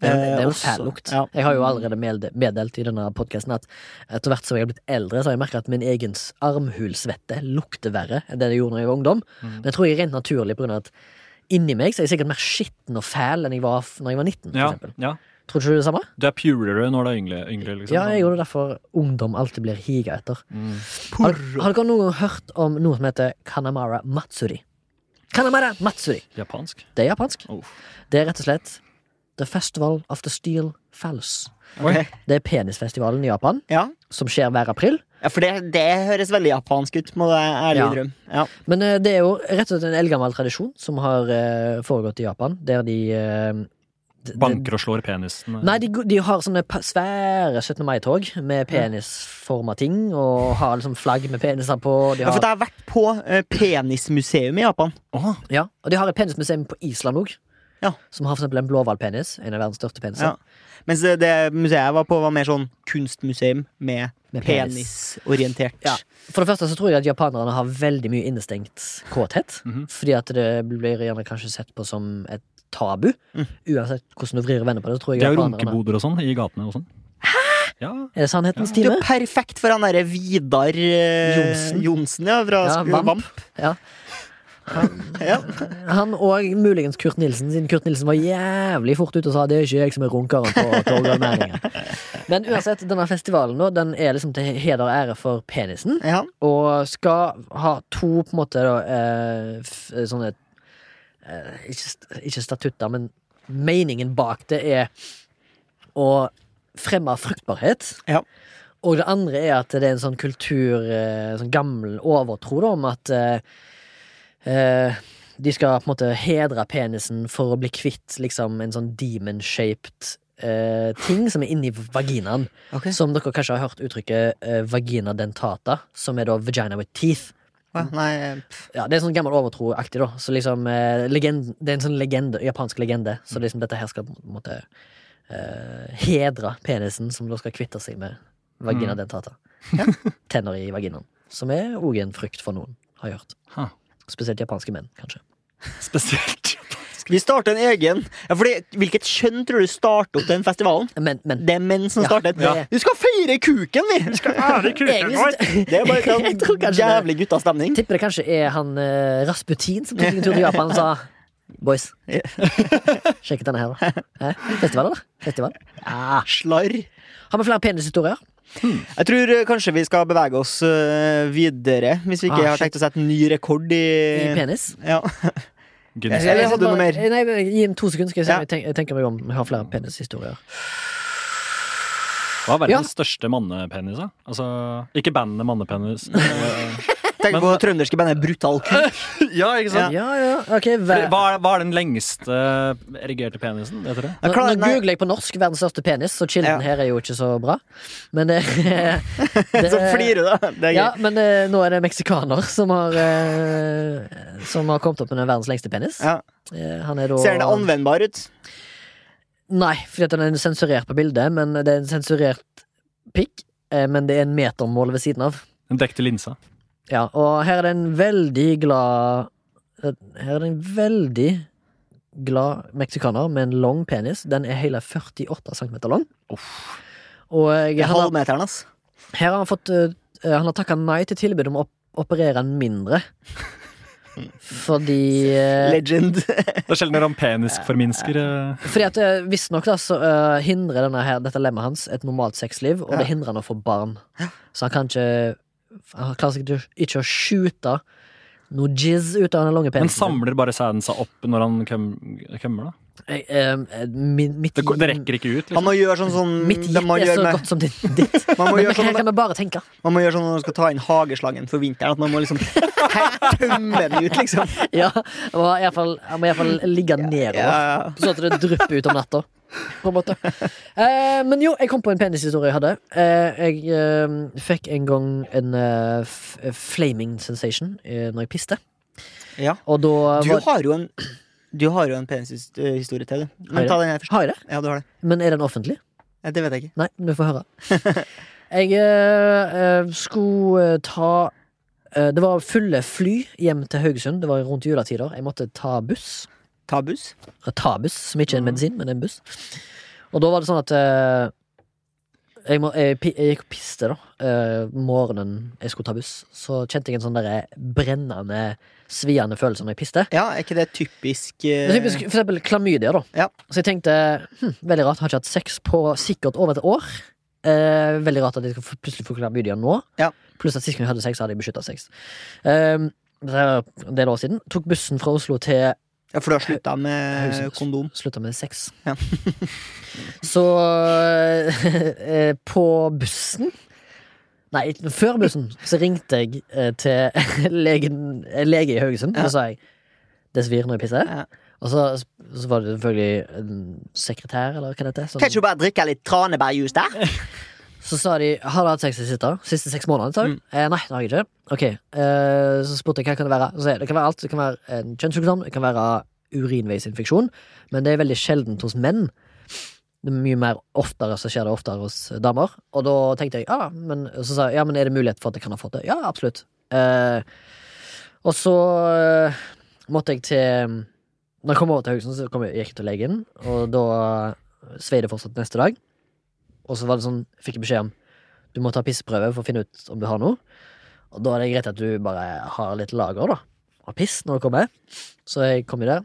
Det er, det er jo Eh, fæl lukt. Ja. Jeg har jo allerede meddelt i denne podkasten at etter hvert som jeg har blitt eldre, så har jeg merket at min egen armhulsvette lukter verre enn det det gjorde når jeg var ungdom. Mm. Det tror jeg er rent naturlig på grunn av at inni meg så er jeg sikkert mer skitten og fæl enn jeg var når jeg var 19. For Ja, eksempel. ja. Tror ikke du det samme? Du er purere når du er yngre. yngre liksom. Ja, jeg gjorde derfor ungdom alltid blir higa etter. Mm. Har, har dere noen gang hørt om noe som heter Kanamara Matsuri? Kanamara Matsuri. Japansk? Det er japansk. Oh. Det er rett og slett The Festival of the Steel Fells. Okay. Det er penisfestivalen i Japan, Ja. som skjer hver april. ja, for det, det høres veldig japansk ut, må jeg ærlig Ja. drøm. Ja. Men uh, det er jo rett og slett en eldgammel tradisjon som har uh, foregått i Japan, der de uh, Banker og slår penisen. Nei, de, de har sånne svære 17. mai-tog med penisforma ting, og har liksom flagg med peniser på. De Ja, for det har vært på penismuseum i Japan. Åh, ja, og de har et penismuseum på Island òg. Ja. Som har for eksempel en blåhvalpenis, en av verdens største peniser. Ja. Mens det, det museet jeg var på, var mer sånn kunstmuseum med, Med penis. penisorientert. Ja. For det første så tror jeg at japanerne har veldig mye innestengt kåthet. Mhm. Fordi at det blir gjerne kanskje sett på som et tabu. Mm. Uansett hvordan du vrir og vender på det. tror jeg Det er jo runkeboder og sånn i gatene og sånn. Ja. Er det sannhetens time? Det er perfekt for han derre Vidar eh, Johnsen. Ja, fra Ja, Vamp. Vamp. Ja. Ja. Han og muligens Kurt Nilsen, siden Kurt Nilsen var jævlig fort ute og sa det er ikke jeg som er runkeren på Torgallmæringen. Men uansett, denne festivalen nå, den er liksom til heder og ære for penisen. Ja. Og skal ha to på en måte da, eh, sånne eh, ikke, ikke statutter, men meningen bak det er å fremme fruktbarhet. Ja. Og det andre er at det er en sånn kultur, eh, sånn gammel overtro da, om at eh, eh, de skal på en måte hedre penisen for å bli kvitt liksom en sånn demon-shaped eh, ting som er inni vaginaen. Okay. Som dere kanskje har hørt uttrykket eh, vagina dentata, som er da vagina with teeth. Ja, Nei, eh. Ja, Det er sånn gammel overtroaktig, da. Så liksom eh, legend, Det er en sånn legende, japansk legende. Så liksom dette her skal på en måte eh, hedre penisen, som da skal kvitte seg med vagina Mm. dentata. Tenner i vaginaen. Som er òg en frykt for noen, har jeg hørt. Ha. Spesielt japanske menn, kanskje. Spesielt. japanske Vi starter en egen ja, fordi, Hvilket kjønn tror du starter opp den festivalen? Men, men Det er menn som Ja, starter. Ja. Vi skal feire kuken, vi! Vi skal ære kuken vår! Det er bare en sånn jævlig guttastemning. tipper det kanskje er han uh, Rasputin som tok en tur til Japan og sa Boys, sjekk ut denne her, da. Festival, eller? Festival? Ja. Slarr. Har vi flere penishistorier? Jeg tror eh, kanskje vi skal bevege oss eh, videre, hvis vi ikke Ah, har tenkt å sette en ny rekord i, I penis? Ja. Jeg hadde du noe bare- mer? Nei, Gi dem to sekunder, skal jeg se Ja. om jeg, jeg tenker meg om. Jeg har flere penishistorier. Hva er verdens største mannepenis, da? Altså, ikke bandet Mannepenis. Eh, Tenk på trønderske bandet Brutal Kuk. ja, ikke sant? Ja, ja, ok Fordi, hva, Hva, er, hva er den lengste erigerte penisen? Vet dere? Jeg Nå, nå googler jeg på norsk 'verdens største penis', så kilden Ja. her er jo ikke så bra. Men det, det Så flirer du, da. Det er Ja, men det, nå er det meksikaner som har eh, Som har kommet opp med den verdens lengste penis. Ja. Eh, han er da Ser den anvendbar ut? Nei, fordi at den er sensurert på bildet, men det er en sensurert pikk. eh, Men det er en metermål ved siden av. En dekk til linsa. Ja, og her er det en veldig glad eh, Her er det en veldig glad meksikaner med en lang penis. Den er hele 48 cm lang. Og jeg, er han har, halvmeteren, ass. her har han fått uh, Han har takka nei til tilbud om å operere en mindre. Fordi uh, Legend. Det er sjelden han penisforminsker. eh. Fordi at eh, Visstnok så eh, hindrer denne her, dette lemmet hans et normalt sexliv, og Ja. det hindrer han å få barn. Så han kan ikke Han klarer sikkert ikke, å skyte noe jizz ut av den lange Men samler bare sæden seg opp når han kømmer, da? Jeg, eh, min, mitt, Det, det rekker ikke ut, Man liksom. må gjøre sånn sånn Mitt de gitt er så med- godt som ditt. ditt. Man må Men sånn kan vi bare tenke. Man må gjøre sånn når man skal ta inn hageslangen for vinteren. At man må liksom tømme den ut, liksom. Ja, Han må iallfall ligge nedover, Ja, så at det drypper ut om natta. På en måte. Eh, men jo, jeg kom på en penishistorie jeg hadde. Eh, jeg eh, fikk en gang en eh, flaming sensation eh, når jeg piste. ja. Og da Du har jo en Du har jo en penishistorie til, du. Har Men jeg ta den her først. Har jeg det? Ja, du har det. Men er den offentlig? Ja, det vet jeg ikke. Nei, du får høre. Jeg eh, eh, skulle eh, ta eh, Det var fulle fly hjem til Haugesund. Det var rundt juletider. Jeg måtte ta buss. Ta buss. Ta buss, som ikke er en medisin, men en buss. Og da var det sånn at eh, jeg, må, jeg, jeg gikk og piste, da. eh, morgenen jeg skulle ta buss. Så kjente jeg en sånn derre brennende, sviende følelse når jeg piste. Ja, er ikke det typisk eh, Det er typisk, for eksempel klamydia, da. Ja. Så jeg tenkte hm, veldig rart, har ikke hatt sex på sikkert over et år. Eh, veldig rart at jeg skal plutselig få klamydia nå. Ja. Pluss at sist gang jeg hadde sex, hadde jeg beskytta sex. Eh, det er del år siden. Tok bussen fra Oslo til Ja, for du har slutta med kondom. Slutta med sex. Ja. så eh, på bussen Nei, før bussen så ringte jeg eh, til legen, lege i Haugesund. Ja. Og så sa jeg det svir når jeg pisser. Ja. Og så, så var det selvfølgelig en sekretær, eller hva det heter. som- Kan ikke du bare drikke litt tranebærjus der? Så sa de har du hatt sex i siste, siste seks månedene? Sa. Mm. Eh, nei, det har jeg ikke. Ok, eh, Så spurte jeg hva kan det være. Så det kan være alt. Det kan være en kjønnssykdom, det kan være urinveisinfeksjon, men det er veldig sjeldent hos menn. Det er mye mer oftere, så skjer det oftere hos damer. Og da tenkte jeg, ja, men, så sa jeg, ja, men er det mulighet for at jeg kan ha fått det? Ja, absolutt. Eh, og så eh, måtte jeg til Når jeg kom over til Haugesund, så kom jeg, gikk jeg til legen, og da svei det fortsatt neste dag. Og så var det sånn, fikk jeg beskjed om du må ta pisseprøve for å finne ut om du har noe. Og da er det greit at du bare har litt lager da av piss når du kommer. Så jeg kom jo der.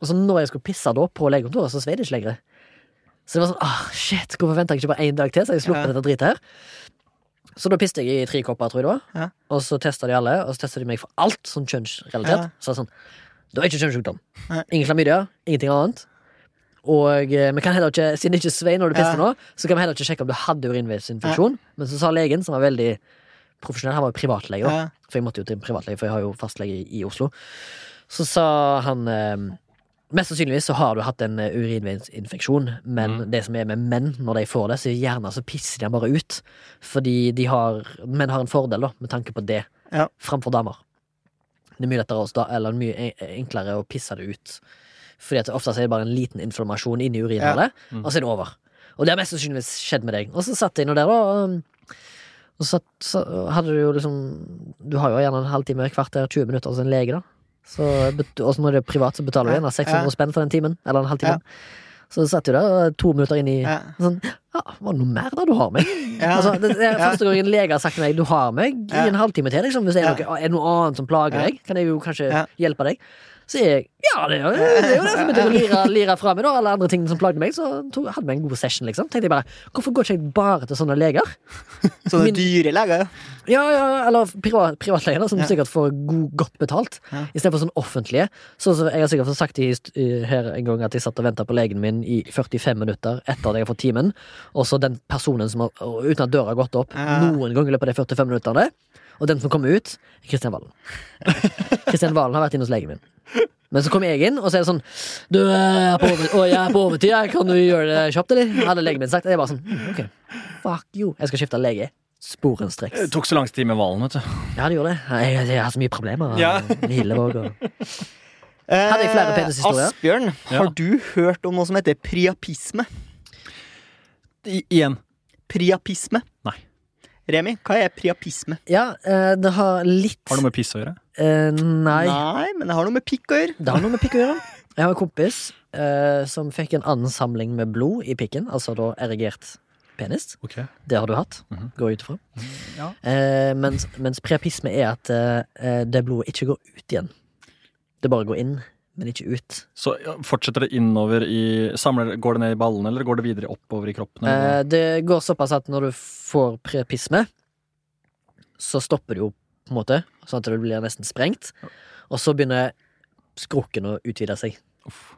Og så når jeg skulle pisse da på legekontoret, så svei det ikke lenger. Så det var sånn ah, shit, hvorfor venter jeg ikke bare én dag til, så jeg sluppet Ja. dette dritet her. Så da piste jeg i tre kopper, tror jeg det var. Ja. Og så testa de alle, og så testa de meg for alt sånn kjønnsrelatert. Ja. Så sånn, du har ikke kjønnssykdom. Ingen klamydia, ingenting annet. Og eh, vi kan heller ikke, siden det ikke svei når du Ja. nå, så kan vi heller ikke sjekke om du hadde urinveisinfeksjon. Men så sa legen, som var veldig profesjonell, han var jo privatlege. Ja. For jeg måtte jo til en privatlege, for jeg har jo fastlege i, i Oslo. Så sa han eh, Mest sannsynligvis så har du hatt en eh, urinveisinfeksjon, men Mm. det som er med menn når de får det, så gjerne så pisser de bare ut. Fordi de har menn har en fordel, da, med tanke på det, Ja. framfor damer. Det er mye lettere eller mye enklere å pisse det ut. Fordi at ofte er det bare en liten inflammasjon inni urinhullet, Mm. og så er det over. Og det har mest sannsynligvis skjedd med deg. Og så satt jeg nå der, da. og- Og så, så hadde du jo liksom Du har jo gjerne en halvtime, kvarter, 20 minutter hos en lege, da. Så bet- også når det er privat, så betaler du Ja, gjerne 600 ja. spenn for den timen. Eller en halvtime. Så satt du der to minutter inn i Ja. sånn Ja, var det noe mer da du har meg? Ja. Altså, det, er første gang en lege har sagt til meg du har meg Ja. i en halvtime til. Liksom. Hvis det er, Ja. noe, er det noe annet som plager Ja. deg, kan jeg jo kanskje Ja. hjelpe deg. Så jeg ja, det er jo det, er jo det som begynte å lire, lire fra meg, da. Alle andre ting som plagde meg. Så tog, hadde vi en god session, liksom. Tenkte jeg bare, hvorfor går ikke jeg bare til sånne leger? Sånne Min- dyre leger. Ja, ja, eller privat, privatleger, som Ja. sikkert får god, godt betalt. Ja. Istedenfor sånn offentlige. Så, så Jeg har sikkert fått sagt i, i, her en gang at jeg satt og venta på legen min i 45 minutter etter at jeg har fått timen. Og så den personen som har, uten at døra har gått opp Ja. noen ganger i løpet av de 45 minuttene. Og den som kommer ut, er Kristian Valen. Kristian Valen har vært inne hos legen min. Men så kom jeg inn, og så er det sånn Du, jeg er på, over, å, jeg er på overtid, jeg. kan du gjøre det kjapt, eller? Hadde legen min sagt. Og jeg bare sånn «Mm, Ok, fuck you. Jeg skal skifte lege. Sporenstreks. Det tok så lang tid med hvalen, vet du. Ja, det gjorde det. Jeg, jeg har så mye problemer. Ja. Hillevåg og Hadde jeg flere penishistorier? Asbjørn, Asbjørn, Ja. har du hørt om noe som heter priapisme? I, igjen. Priapisme? Nei. Remi, hva er priapisme? Ja, eh, det har litt Har det noe med piss å gjøre? Eh, Nei. Nei, men det har noe med pikk å gjøre. Det har noe med pikk å gjøre. Jeg har en kompis uh, som fikk en ansamling med blod i pikken, altså da erigert penis. Okay. Det har du hatt, Mhm. går jeg ut ifra. Ja. uh, mens, mens priapisme er at det blodet ikke går ut igjen. Det bare går inn, men ikke ut. Så fortsetter det innover i samler, Går det ned i ballene, eller går det videre oppover i kroppen? Eh, det går såpass at når du får preapisme så stopper det jo på en måte, sånn at det blir nesten sprengt. Og så begynner skrukken å utvide seg. Uff.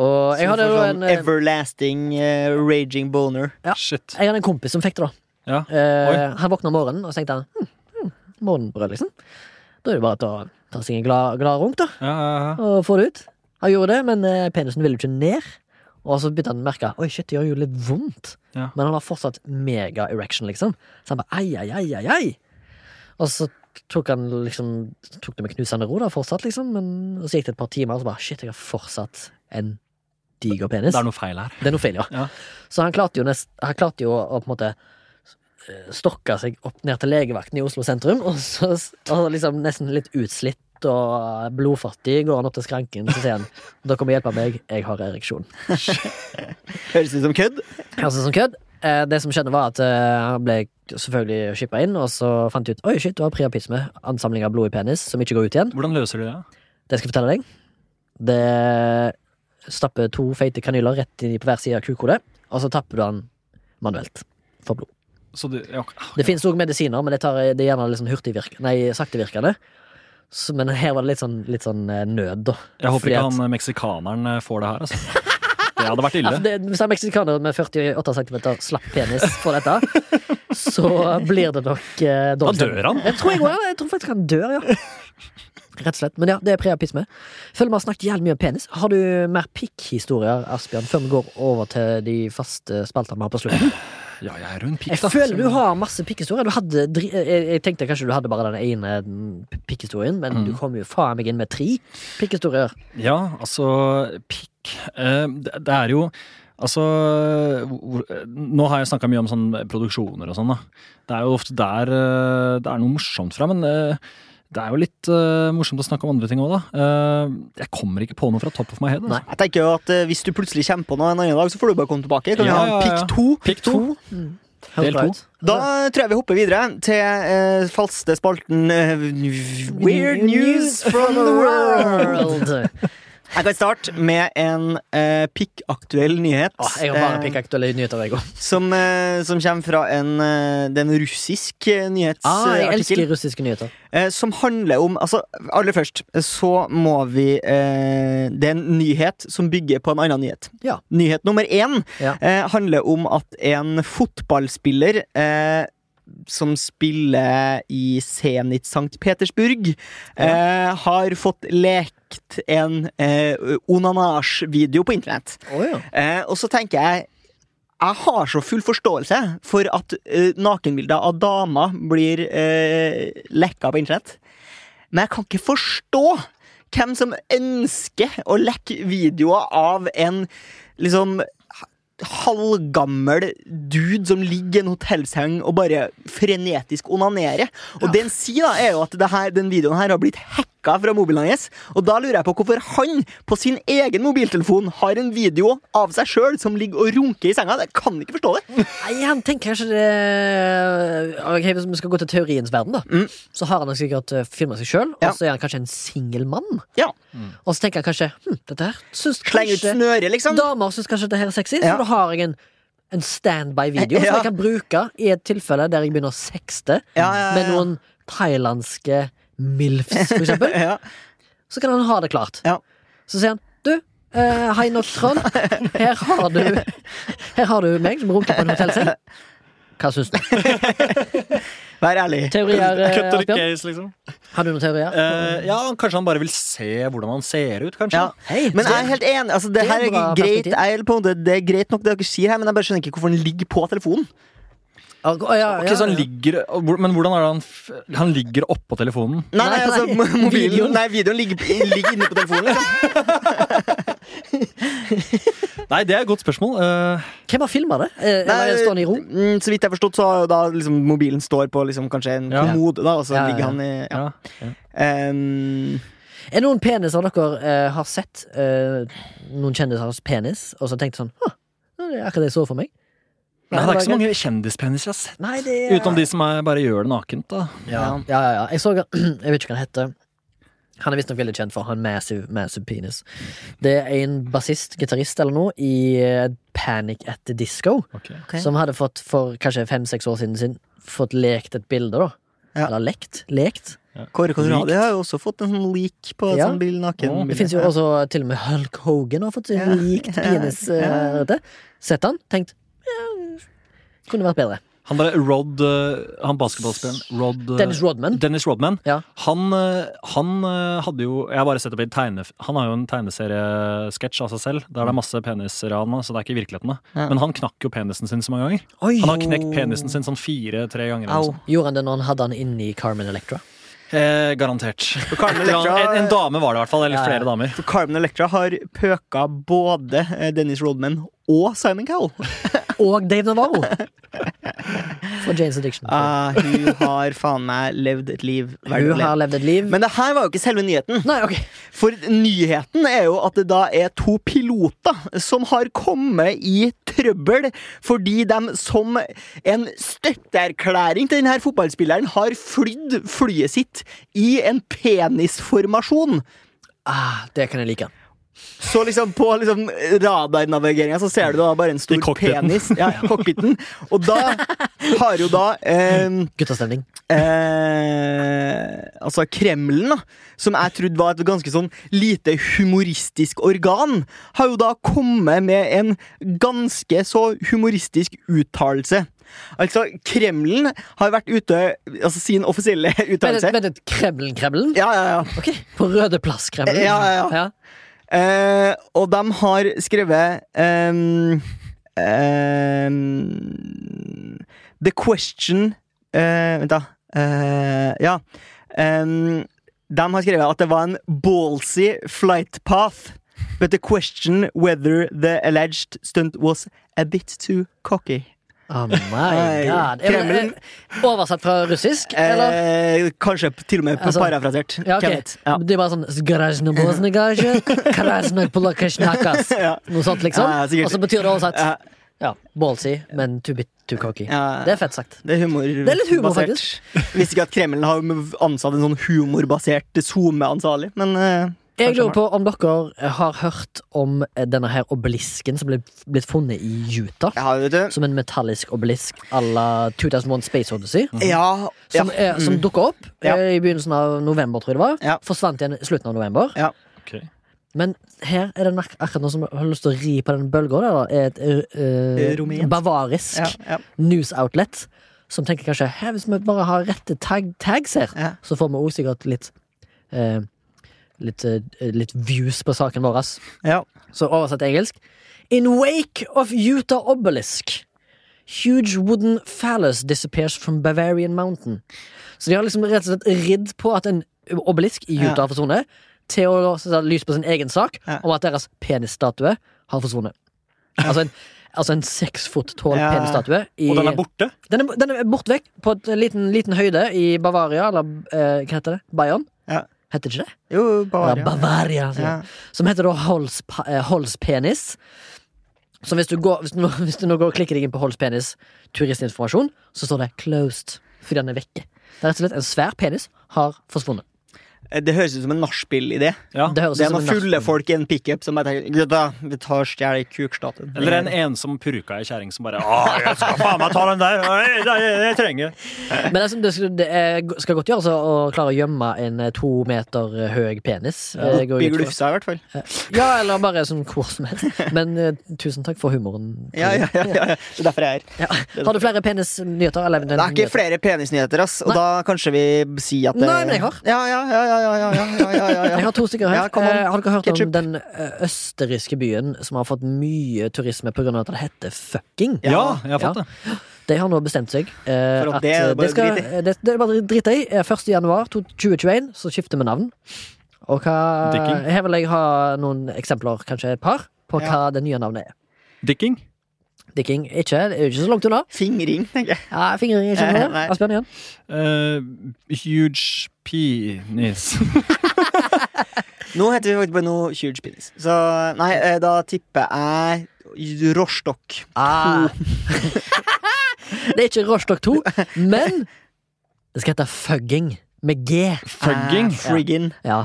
Og jeg hadde jo en sånn eh, everlasting uh, raging boner. ja. Shit. Jeg hadde en kompis som fikk det, da. Ja. Eh, han våkna om morgenen, og så tenkte han hm, hm, morgenbrød, liksom. Da er det bare å ta seg en glad, glad runk, da, Ja, ja, ja. og få det ut. Han gjorde det, men eh, penisen ville jo ikke ned. Og så begynte han å merke Oi, shit, det gjør jo litt vondt. Men han har fortsatt mega erection, liksom. Så han bare ai, ai, ai, ai, ai. Og så tok han liksom Tok det med knusende ro, da, fortsatt, liksom. Men, og så gikk det et par timer, og så bare shit, jeg har fortsatt en diger penis. Det er noe feil her. Det er noe feil, ja. Ja. Så han klarte jo, nest, han klarte jo å, å på en måte Stokka stokke seg opp ned til legevakten i Oslo sentrum, og så og liksom nesten litt utslitt og blodfattig går han opp til skranken, så sier han da kommer hjelpe meg, jeg har ereksjon. Høres ut som kødd. Altså som kødd. Eh, Det som skjedde, var at eh, han ble selvfølgelig shippa inn, og så fant de ut oi shit, du har priapisme, ansamling av blod i penis, som ikke går ut igjen. Hvordan løser du det? Det skal jeg fortelle deg. Det stapper to feite kanyler rett inn på hver side av kukodet, og så tapper du den manuelt for blod. Så de, ja, okay. Det finnes òg medisiner, men det, tar, det er gjerne litt sånn hurtigvirk, nei, saktevirkende. Så, men her var det litt sånn, litt sånn eh, nød, da. Jeg håper Fordi ikke han meksikaneren eh, får det her, altså. Det hadde vært ille. for det, hvis en meksikaner med 48 cm slapp penis får dette, så blir det nok eh, Da dør han. Jeg tror, jeg, jeg tror faktisk han dør, ja. Rett og slett. Men ja, det er priapisme. Føler vi har snakket jævlig mye om penis. Har du mer pikkhistorier, Asbjørn, før vi går over til de faste spaltene vi har på slutten? Ja, jeg er jo en pikk, Jeg føler du har masse pikkhistorier. Du jeg, jeg tenkte kanskje du hadde bare den ene mm, pikkhistorien, men Mm. du kom jo faen meg inn med tre pikkhistorier. Ja, altså Pikk eh, det, er jo Altså Nå har jeg snakka mye om sånn produksjoner og sånn, da. Det er jo ofte der eh, det er noe morsomt fra, men eh, det er jo litt uh, morsomt å snakke om andre ting òg, da. Uh, jeg kommer ikke på noe fra top of my head. Nei. Altså. Jeg tenker jo at uh, Hvis du plutselig kommer på noe en annen dag, så får du bare komme tilbake. Kan vi Ja, ha ja, ja. to? Pick to. Mm. Del bra to. Da tror jeg vi hopper videre til faste spalten Weird news from the world. Jeg kan starte med en eh, pikkaktuell nyhet. Åh, jeg har bare eh, pikkaktuelle nyheter, jeg òg. som, eh, som kommer fra en, eh, en russisk eh, Ah, jeg elsker russiske nyheter. Eh, som handler om Altså, aller først så må vi Det er en nyhet som bygger på en annen nyhet. Ja. Nyhet nummer én Ja. handler om at en fotballspiller som spiller i Zenit St. Petersburg, eh, har fått lekt en eh, onanasj-video på internett. Oh, ja. Eh, og så tenker jeg jeg har så full forståelse for at eh, nakenbilder av damer blir eh, lekka på internett. Men jeg kan ikke forstå hvem som ønsker å lekke videoer av en liksom halvgammel dude som ligger i en hotellseng og bare frenetisk onanerer. Og det en sier, da, er jo at det her, den videoen her har blitt hacka hacka fra mobilen hans. Og da lurer jeg på hvorfor han på sin egen mobiltelefon har en video av seg sjøl som ligger og runker i senga. Jeg kan ikke forstå det. Nei, han tenker kanskje det Ok, Hvis vi skal gå til teoriens verden, da Mm. så har han nok sikkert uh, filma seg sjøl, Ja. og så er han kanskje en singel mann. Ja. Og så tenker han kanskje hm, dette her syns ut kanskje snøret, liksom. Damer syns kanskje dette her er sexy, Ja. så da har jeg en, en standby-video Ja. som jeg kan bruke i et tilfelle der jeg begynner å sexte Ja, ja, ja, med noen thailandske milfs, for eksempel. Ja. Så kan han ha det klart. Ja. Så sier han du, eh, hei Trond her har du Her har du meg som runker på en hotellseng. Hva syns du? Vær ærlig. Teorier, eh, to Asbjørn? case, liksom. Har du noen teorier? Eh, ja, kanskje han bare vil se hvordan han ser ut, kanskje. Ja. Hei, Men jeg er helt enig. Altså, det, det er her er greit, jeg på en det er greit nok det dere sier her, men jeg bare skjønner ikke hvorfor han ligger på telefonen. Å, ja, ja, så han ligger Men hvordan er det han Han ligger oppå telefonen? Nei, nei, altså, nei, mobilen videoen. Nei, videoen ligger, ligger inne på telefonen. Liksom. Nei, det er et godt spørsmål. Uh, Hvem har filma det? Eh, Eller står han i ro? mm, så vidt jeg har forstått, så da liksom, mobilen står på liksom, kanskje en Ja. kommode, da, og så ligger ja. han i ja. ja. Ehm, Er det noen peniser dere uh, har sett? Uh, noen kjendisers penis, og så tenkt sånn Hå, det er akkurat det jeg så for meg. Nei, det er ikke så mange kjendispeniser jeg har sett. Nei, det er... Utenom de som er, bare gjør det nakent. da Ja, ja, ja, ja. Jeg så Jeg vet ikke hva han heter. Han er visstnok veldig kjent for å ha en massive, massive penis. Det er en bassist, gitarist eller noe, i eh, Panic at the Disco, Okay. som hadde fått for kanskje fem-seks år siden sin fått lekt et bilde, da. Ja. Eller lekt. Lekt. Kåre Conradi har jo også fått en sånn leak på et Ja. sånn bil naken. Det fins jo også til og med Hulk Hogan har fått sin Ja. leaked penis. Ja. eh. Sett han, tenkt ja, kunne vært bedre. Han derre Rod eh, Han basketballspilleren Rod eh, Dennis Rodman. Dennis Rodman. Ja. Han, eh, han hadde jo Jeg har bare sett det på en tegne... Han har jo en tegneseriesketsj av seg selv. Der det er masse peniser av ham, så det er ikke virkeligheten. Ja. Men han knakk jo penisen sin så mange ganger. Oi! Han har knekt penisen sin sånn fire-tre ganger. Au. Gjorde han det når han hadde han inne i Carmen Electra? Eh, garantert. Electra- en, en dame var det i hvert fall. Eller Ja, ja. flere damer. For Carmen Electra har pøka både Dennis Rodman og Simon Cowell. Og Dave Navarro! For Janes Addiction. Ah, hun har faen meg levd et liv Hun har levd et liv. Men det her var jo ikke selve nyheten. Nei, okay. For nyheten er jo at det da er to piloter som har kommet i trøbbel fordi de som en støtteerklæring til denne fotballspilleren har flydd flyet sitt i en penisformasjon. Ah, det kan jeg like. Så liksom på liksom radarnavigeringa så ser du da bare en stor penis. Ja, cockpiten. Og da har jo da eh, Guttastemning. eh, Altså Kremlen, da, som jeg trodde var et ganske sånn lite humoristisk organ, har jo da kommet med en ganske så humoristisk uttalelse. Altså, Kremlen har vært ute Altså sin offisielle uttalelse. vent, vent, Kremlen, Kremlen? Ja, ja, ja. Okay. På Røde Plass, Kremlen? Ja, ja, ja. Eh, og de har skrevet um, um, The question uh, Vent, da. Uh, ja. Um, de har skrevet at det var en ballsy flight path. But the question whether the alleged stunt was a bit too cocky. Oh my god. Er det, Kremlen- eh, oversatt fra russisk, eller? Eh, kanskje til og med Altså, parafrasert. Ja, ok. Ja. Det er bare sånn «Zgrajnoboznegaje. Noe sånt, liksom. Ja. Og så betyr det oversatt Ja, ballsy, men too bit too cocky. Det er fett sagt. Det er humor. er litt humor, basert. Visste ikke at Kreml har ansatt en sånn humorbasert SoMe-ansvarlig, men eh, Jeg lurer på om dere har hørt om eh, denne her obelisken som ble blitt funnet i Utah. Som en metallisk obelisk à la 2001 Space Odyssey. Ja, Som, ja. som mm. dukka opp Ja. eh, i begynnelsen av november, tror jeg det var. Ja. Forsvant igjen i slutten av november. Okay. Men her er det akkurat noen som har lyst til å ri på den bølga. et eh, eh, bavarisk ja, ja. news outlet som tenker kanskje Hæ, hvis vi bare har rette tag tags her, Ja. så får vi òg sikkert litt eh, litt, eh, litt views på saken vår. ja. Så oversatt til engelsk. In wake of Utah obelisk. Huge wooden phallus disappears from Bavarian mountain. Så de har liksom rett og slett ridd på at en obelisk i Utah Ja. forsvunnet, til å sette lys på sin egen sak Ja. om at deres penisstatue har forsvunnet. Altså en, altså en seks fot tall Ja. penisstatue. i- Og den er borte? den er, den er borte vekk, på en liten, liten høyde i Bavaria, eller eh, hva heter det? Bayern. Ja. Heter ikke det? Jo, Bavaria. Bavaria. Bavaria. Ja. Som heter da Hols, eh, Holz penis. Så hvis du, går, hvis, du, hvis du nå går og klikker deg inn på Holspenis turistinformasjon, så står det 'closed' fordi den er vekke. Det er rett og slett en svær penis har forsvunnet. Eh, Det høres ut som en nachspiel-idé. Ja. Det Det er noen fulle folk i en pickup som bare tenker Gutta, vi tar stjel kukstatuen. Eller en ensom purka i kjerring som bare Å, jeg skal faen meg ta den der! Er- jeg trenger Men det, det, skal, det er, skal godt gjøres å klare å gjemme en eh, to meter høy penis. Ja. går Oppi glufsa, i hvert fall. Ja, eller bare sånn hvor som helst. Men eh, tusen takk for humoren. Ja, ja, ja, ja. Det er derfor jeg er her. Ja. Har du flere penisnyheter? Det er ikke flere penisnyheter, ass. Og Nei. da kanskje vi sier at det... Nei, men jeg har. Ja, ja, ja, ja, ja, ja, ja, ja, ja, ja. Jeg har to stykker her. Ja. Eh, har dere hørt Ketchup. om den eh, østerrikske byen som har fått mye turisme pga. at det heter fucking? Ja, jeg har fått Ja. det. De har nå bestemt seg eh, For at at det er det bare skal, drit i. eh, det, det er bare drit i. Eh, 1. januar 2021 så skifter vi navn. Og hva Her vil jeg ha noen eksempler, kanskje et par, på hva det nye navnet er. Dicking. Dicking ikke, det er jo ikke så langt unna. Fingring, tenker jeg. Ja, Fingring er ikke noe. Asbjørn igjen. Uh, huge penis. Nå heter vi faktisk bare noe huge penis. Så nei, eh, da tipper jeg Rostock. Ah. det er ikke Rostock 2, men det skal hete Fugging. Med G. Fugging. Eh, friggin. Ja.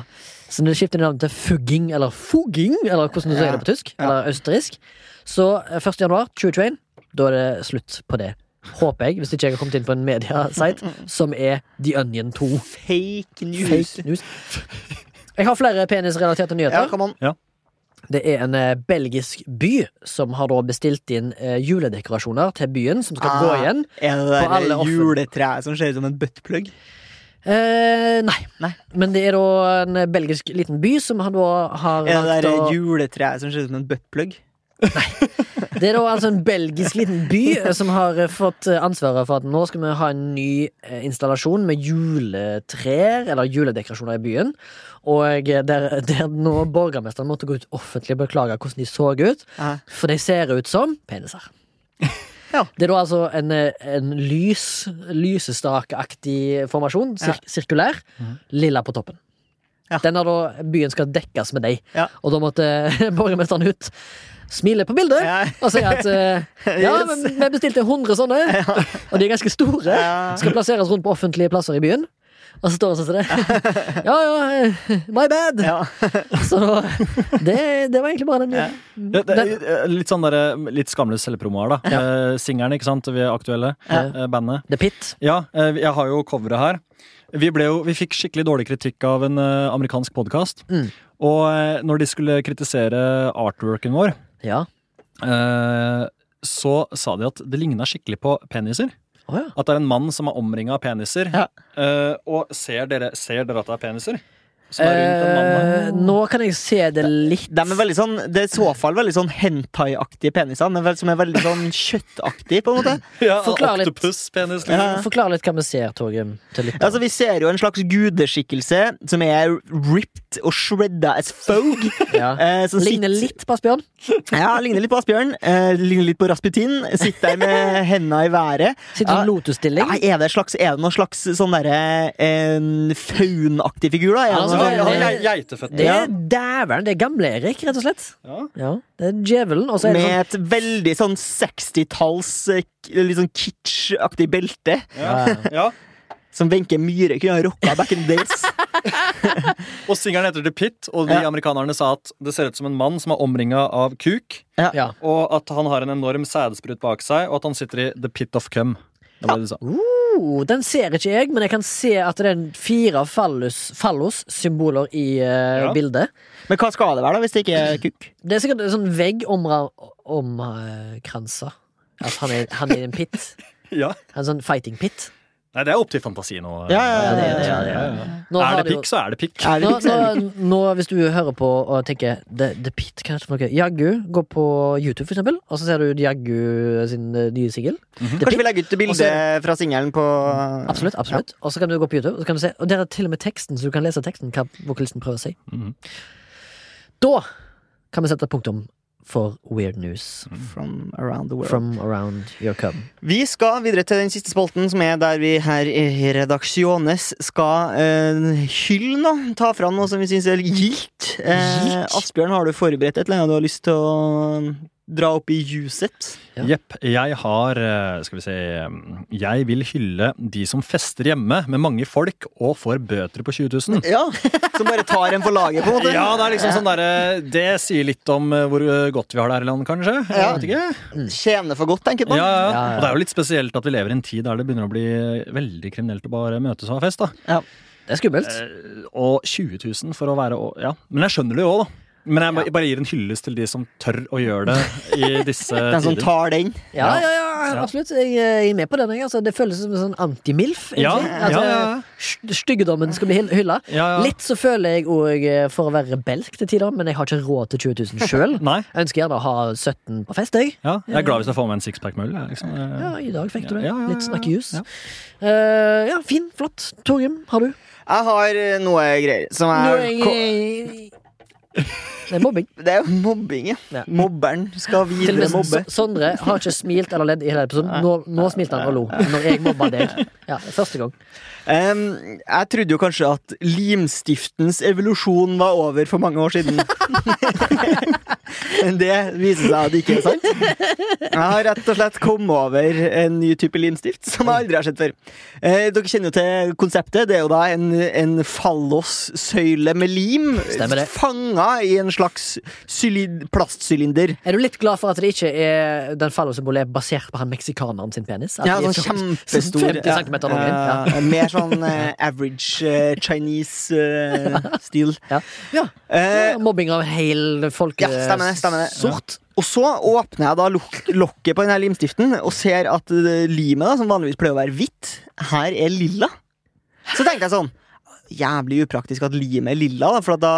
Så når du skifter navn til Fugging, eller Fugging, eller hvordan du sier Ja. det på tysk, eller østerriksk, så eh, 1. januar 2021, da er det slutt på det. Håper jeg, hvis ikke jeg har kommet inn på en mediasite som er The Onion 2. Fake news. Fake news. Jeg har flere penisrelaterte Ja, nyheter. Ja. Det er en eh, belgisk by som har da bestilt inn eh, juledekorasjoner til byen, som skal Ah. gå igjen. Er det På alle det juletreet som ser ut som en buttplug? Eh, nei. Nei. Men det er da en belgisk liten by som har da har Er det det juletreet som ser ut som en buttplug? Det er da altså en belgisk liten by som har eh, fått eh, ansvaret for at nå skal vi ha en ny eh, installasjon med juletrær, eller juledekorasjoner i byen. Og der, der nå borgermesteren måtte gå ut offentlig og beklage hvordan de så ut. For de ser ut som peniser. Ja. Det er da altså en, en lys, lysestakeaktig formasjon, sir sirkulær, lilla på toppen. Ja. Den har da byen skal dekkes med deg. Ja. Og da måtte borgermesteren ut, smile på bildet Ja. og sier at uh, ja, Yes. vi bestilte 100 sånne, og de er ganske store. Ja. Skal plasseres rundt på offentlige plasser i byen. Og så står det sånn som det. Ja, ja, eh, my bad! Ja. Så det, det var egentlig bare den. Ja. Ja, det eh, litt sånn der, litt skamløs selvpromo her, da. Eh, Singeren, ikke sant. Vi er aktuelle. Ja. Eh, bandet. The Pit. Ja, jeg har jo coveret her. Vi, jo, vi fikk skikkelig dårlig kritikk av en amerikansk podkast. Mm. Og når de skulle kritisere artworken vår, Ja. eh, så sa de at det ligna skikkelig på peniser. Oh, ja. At det er en mann som er omringa av peniser. Ja. Eh, og ser dere, ser dere at det er peniser? Eh, nå kan jeg se det litt. De er veldig sånn, det er i så fall veldig sånn hentai-aktige peniser, vel- som er veldig sånn kjøttaktig, på en måte. Ja, forklar litt. Octopus-penis. Ja. Liksom. Forklar litt hva vi ser, Torgrim. Altså, vi ser jo en slags gudeskikkelse som er ripped og shredda as fog. ja. Eh, Ligner sitter- litt på Asbjørn. Ja, ligner litt på Asbjørn. Eh, ligner litt på Rasputin. Sitter der med hendene i været. Sitter i Ja. lotusstilling. Nei, er det, slags, er det noen slags sånn derre eh, faunaktig figur, da? Er det Altså, Ja, geiteføtter. Det er dæveren. Det er gamle-Erik, rett og slett. Ja. Ja, Det er djevelen. Og så er det sånn Med et veldig sånn 60-talls eh, litt sånn kitsch-aktig belte. Ja. ja. Som Wenche Myhre kunne ha rocka back in the days. Og singeren heter The Pit, og de Ja. amerikanerne sa at det ser ut som en mann som er omringa av kuk, ja. og at han har en enorm sædsprut bak seg, og at han sitter i The Pit of Cum. Det var det sa. Oh, den ser ikke jeg, men jeg kan se at det er fire fallos-symboler i uh, Ja. bildet. Men hva skal det være, da, hvis det ikke er kuk? Det er sikkert en sånn vegg omkransa. At han er, han er i en pit. Ja. En sånn fighting pit. Nei, det er opp til fantasi nå. Ja, ja, Ja, det det, ja, ja, ja, ja. Nå Er det pikk, så er det pikk. Er det Nå, nå, nå, hvis du hører på og tenker The, the Pit, hva er det for noe? Jaggu, gå på YouTube, for eksempel, og så ser du Jaggu sin eh, nye singel. The Kanskje vi legger ut bilde fra singelen på Absolutt. absolutt Og så kan du gå på YouTube, og, så kan du se, og der er til og med teksten, så du kan lese teksten hva vokalisten prøver å si. Mhm. Da kan vi sette punktum for weird news From around the world. from around your cub. Vi skal videre til den siste spalten, som er der vi her i Redaksjones skal eh, hylle noe. Ta fram noe som vi syns er gildt. Eh, Asbjørn, har du forberedt et eller annet du har lyst til å dra opp i ljuset? Ja. Jeg har eh, Skal vi se eh, Jeg vil hylle de som fester hjemme med mange folk og får bøter på 20 000. Ja, Som bare tar en for laget, på en måte? Ja, det er liksom sånn derre Det sier litt om eh, hvor eh, godt vi har det her i landet, kanskje. Jeg vet ikke. Tjener for godt, tenker jeg man. ja. Ja, ja. Og det er jo litt spesielt at vi lever i en tid der det begynner å bli veldig kriminelt å bare møtes og ha fest. da Det er skummelt. Eh, Og 20 000 for å være Ja, men jeg skjønner det jo òg, da. Men jeg jeg bare gir en hyllest til de som tør å gjøre det i disse Den som tider. tar den. Ja, ja, ja, Ja. absolutt. Jeg er med på den. Altså, det føles som en sånn anti-MILF. Ja, egentlig. Ja, eh, ja. Styggedommen skal bli hyll- hylla. Ja, ja. Litt så føler jeg òg for å være rebelsk til tider, men jeg har ikke råd til 20 000 sjøl. Jeg ønsker gjerne å ha 17 på fest, jeg. Ja, jeg er glad hvis jeg får med en sixpack med øl. Liksom. Eh, Ja, I dag fikk du det. Ja, ja, ja, Litt snakkejus. ja. Uh, ja, fin, flott. Torgrim, har du? Jeg har eh, noe greier som er Noe- Det er mobbing. Det er mobbing, ja. Ja. Mobberen skal videre med mobbe. Sondre har ikke smilt eller ledd i hele episoden. Nå, nå smilte han og lo når jeg mobba deg. Ja, første gang. Um, jeg trodde jo kanskje at limstiftens evolusjon var over for mange år siden. Men det viser seg at det ikke er sant. Jeg har rett og slett kommet over en ny type limstift som jeg aldri har sett før. Eh, dere kjenner jo til konseptet. Det er jo da en, en fallossøyle med lim fanga i en slags plastsylinder. Er du litt glad for at det ikke er den fallosymbolet er basert på han meksikaneren sin penis? At Ja, sånn kjempestor. 50 centimeter. Ja. Ja, mer sånn eh, average uh, Chinese eh, stil. Ja. Eh, Mobbing av hel folket Ja, stemmer det, stemmer det. Sort. og så åpner jeg da lok lokket på denne limstiften og ser at eh, limet, da, som vanligvis pleier å være hvitt, her er lilla. Så tenkte jeg sånn Jævlig upraktisk at limet er lilla, da, for da,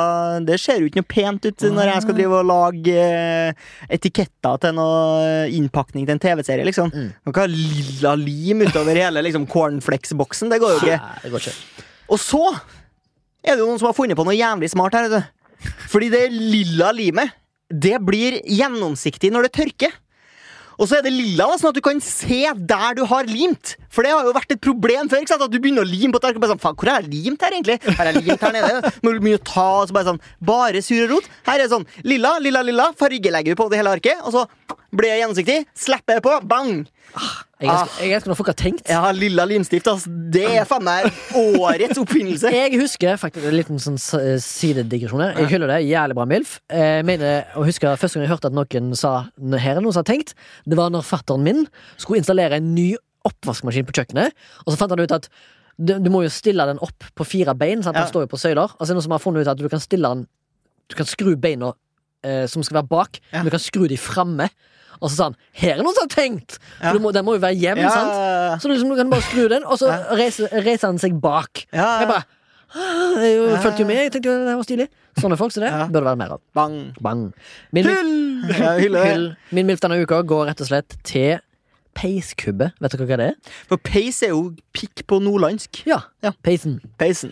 det ser jo ikke noe pent ut når jeg skal drive og lage eh, etiketter til noe eh, innpakning til en TV-serie. liksom Mm. Man kan ha lilla lim utover hele liksom, cornflakes-boksen. Det går jo ikke. Ja, det går ikke. Og så er det jo noen som har funnet på noe jævlig smart her. vet du. Fordi det lilla limet Det blir gjennomsiktig når det tørker. Og så er det lilla, da, sånn at du kan se der du har limt. For det har jo vært et problem før. ikke sant? At du begynner å lime på et ark. og bare Sånn, Faen, hvor har jeg limt her, egentlig? Har jeg limt her nede? Må du begynne å ta, og så bare sånn Bare sur rot. Her er det sånn lilla, lilla, lilla. Fargelegger vi på det hele arket. Og så blir det gjennomsiktig. Slipper jeg på. Bang! Jeg elsker, jeg elsker når folk har tenkt. Jeg har lilla limstift. Altså. Det er faen meg årets oppfinnelse. Jeg husker faktisk en liten sånn s- sidedigresjon her. Jeg hyller det. Jævlig bra MILF. Jeg mener å huske Første gang jeg hørte at noen sa Her er noen som har tenkt, det var når fatteren min skulle installere en ny oppvaskmaskin på kjøkkenet, og så fant han ut at du, du må jo stille den opp på fire bein. Sant? Ja. Den står jo på søyler. Og så er det noen som har funnet ut at du kan stille den Du kan skru beina eh, som skal være bak, Ja. men du kan skru de framme. Og så sa han Her er noen som har tenkt! Ja. Må, den må jo være hjem, Ja, sant? Så du, liksom, du kan bare skru den, og så Ja. reiser, reiser han seg bak. Ja, Jeg bare «Ah, Jeg jo- fulgte jo med. Jeg tenkte jo det var stilig. Sånne folk som det Ja. bør det være mer av. Bang. Bang. Min, Hyll! Ja. Min milf denne uka går rett og slett til peiskubbe. Vet dere hva det er? For peis er jo pikk på nordlandsk. Ja. Ja. Peisen. Peisen.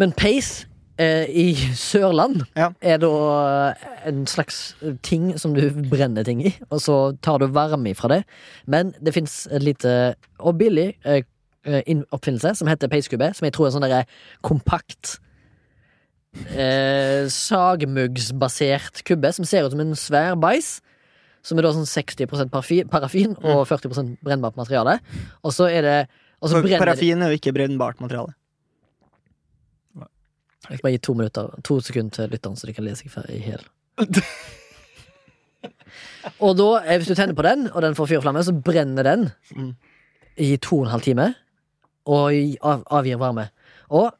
Men peis eh, i Sørland Ja. er da en slags ting som du brenner ting i, og så tar du varme ifra det. Men det fins et lite og billig eh, inn- oppfinnelse som heter peiskubbe, som jeg tror er sånn derre kompakt eh, sagmuggsbasert kubbe som ser ut som en svær bæsj. Som er da sånn 60 parafi- parafin og 40% brennbart materiale. Og så er det og så parafin er jo ikke brennbart materiale. Jeg skal bare gi to minutter, to sekunder til lytteren, så de kan lese seg i hjel. Og da, eh, hvis du tenner på den, og den får fyr og flamme, så brenner den Mm. i to og en halv time. Og avgir varme. Og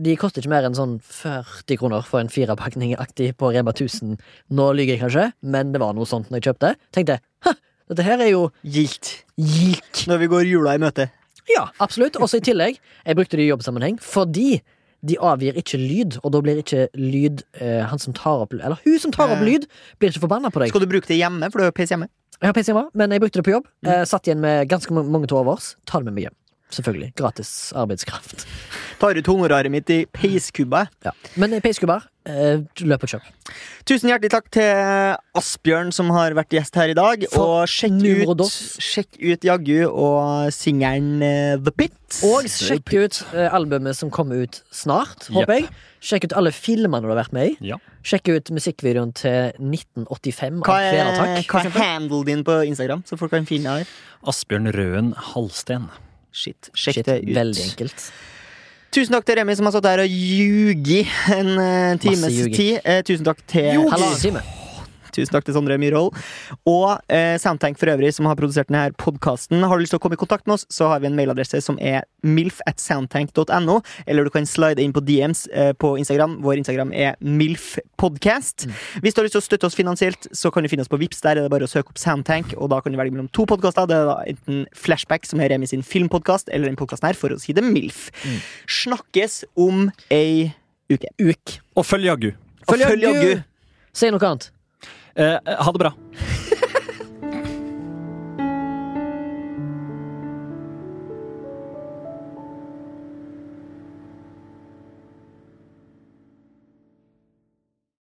de koster ikke mer enn sånn 40 kroner for en firepakning aktig på Rema 1000. Nå lyver jeg kanskje, men det var noe sånt når jeg kjøpte. Tenkte «Hæ, dette her er jo Gildt. gildt. Når vi går jula i møte. Ja, absolutt. Også i tillegg, jeg brukte det i jobbsammenheng fordi de avgir ikke lyd, og da blir ikke lyd eh, han som tar opp Eller hun som tar opp Eh. lyd, blir ikke forbanna på deg. Skal du bruke det hjemme, for du har jo peis hjemme? Jeg har PC hjemme, men jeg brukte det på jobb. Eh, satt igjen med ganske mange mange til overs. Ta det med meg hjem. Selvfølgelig. Gratis arbeidskraft. Tar ut honoraret mitt i peiskubba. Ja. Men peiskubber, eh, løp og kjøp. Tusen hjertelig takk til Asbjørn som har vært gjest her i dag. For og sjekk ut, sjekk ut Jaggu og singelen eh, The Pit. Og sjekk ut eh, albumet som kommer ut snart, håper jeg. Sjekk ut alle filmene du har vært med i. Ja. Sjekk ut musikkvideoen til 1985 hva er, Kvelertak. hva er handlen din på Instagram, så folk kan finne her? Asbjørn Røen Halsten. Shit, sjekk Shit, det ut. veldig enkelt. Tusen takk til Remi som har stått her og ljuget en eh, times tid. Eh, tusen takk til Halvannen time. Tusen takk til Sondre Myhrvold. Og eh, Soundtank for øvrig, som har produsert denne podkasten. Har du lyst til å komme i kontakt med oss, så har vi en mailadresse som er milf at soundtank.no. Eller du kan slide inn på DMs eh, på Instagram. Vår Instagram er milfpodcast. Hvis du har lyst til å støtte oss finansielt, så kan du finne oss på Vips Der er det bare å søke opp Soundtank, og da kan du velge mellom to podkaster. Det er da enten Flashback, som er Remi sin filmpodkast, eller den podkasten her, for å si det MILF. Snakkes om ei uke. Uk. Og følg Jaggu. Følg Jaggu. Si noe annet. Eh, ha det bra.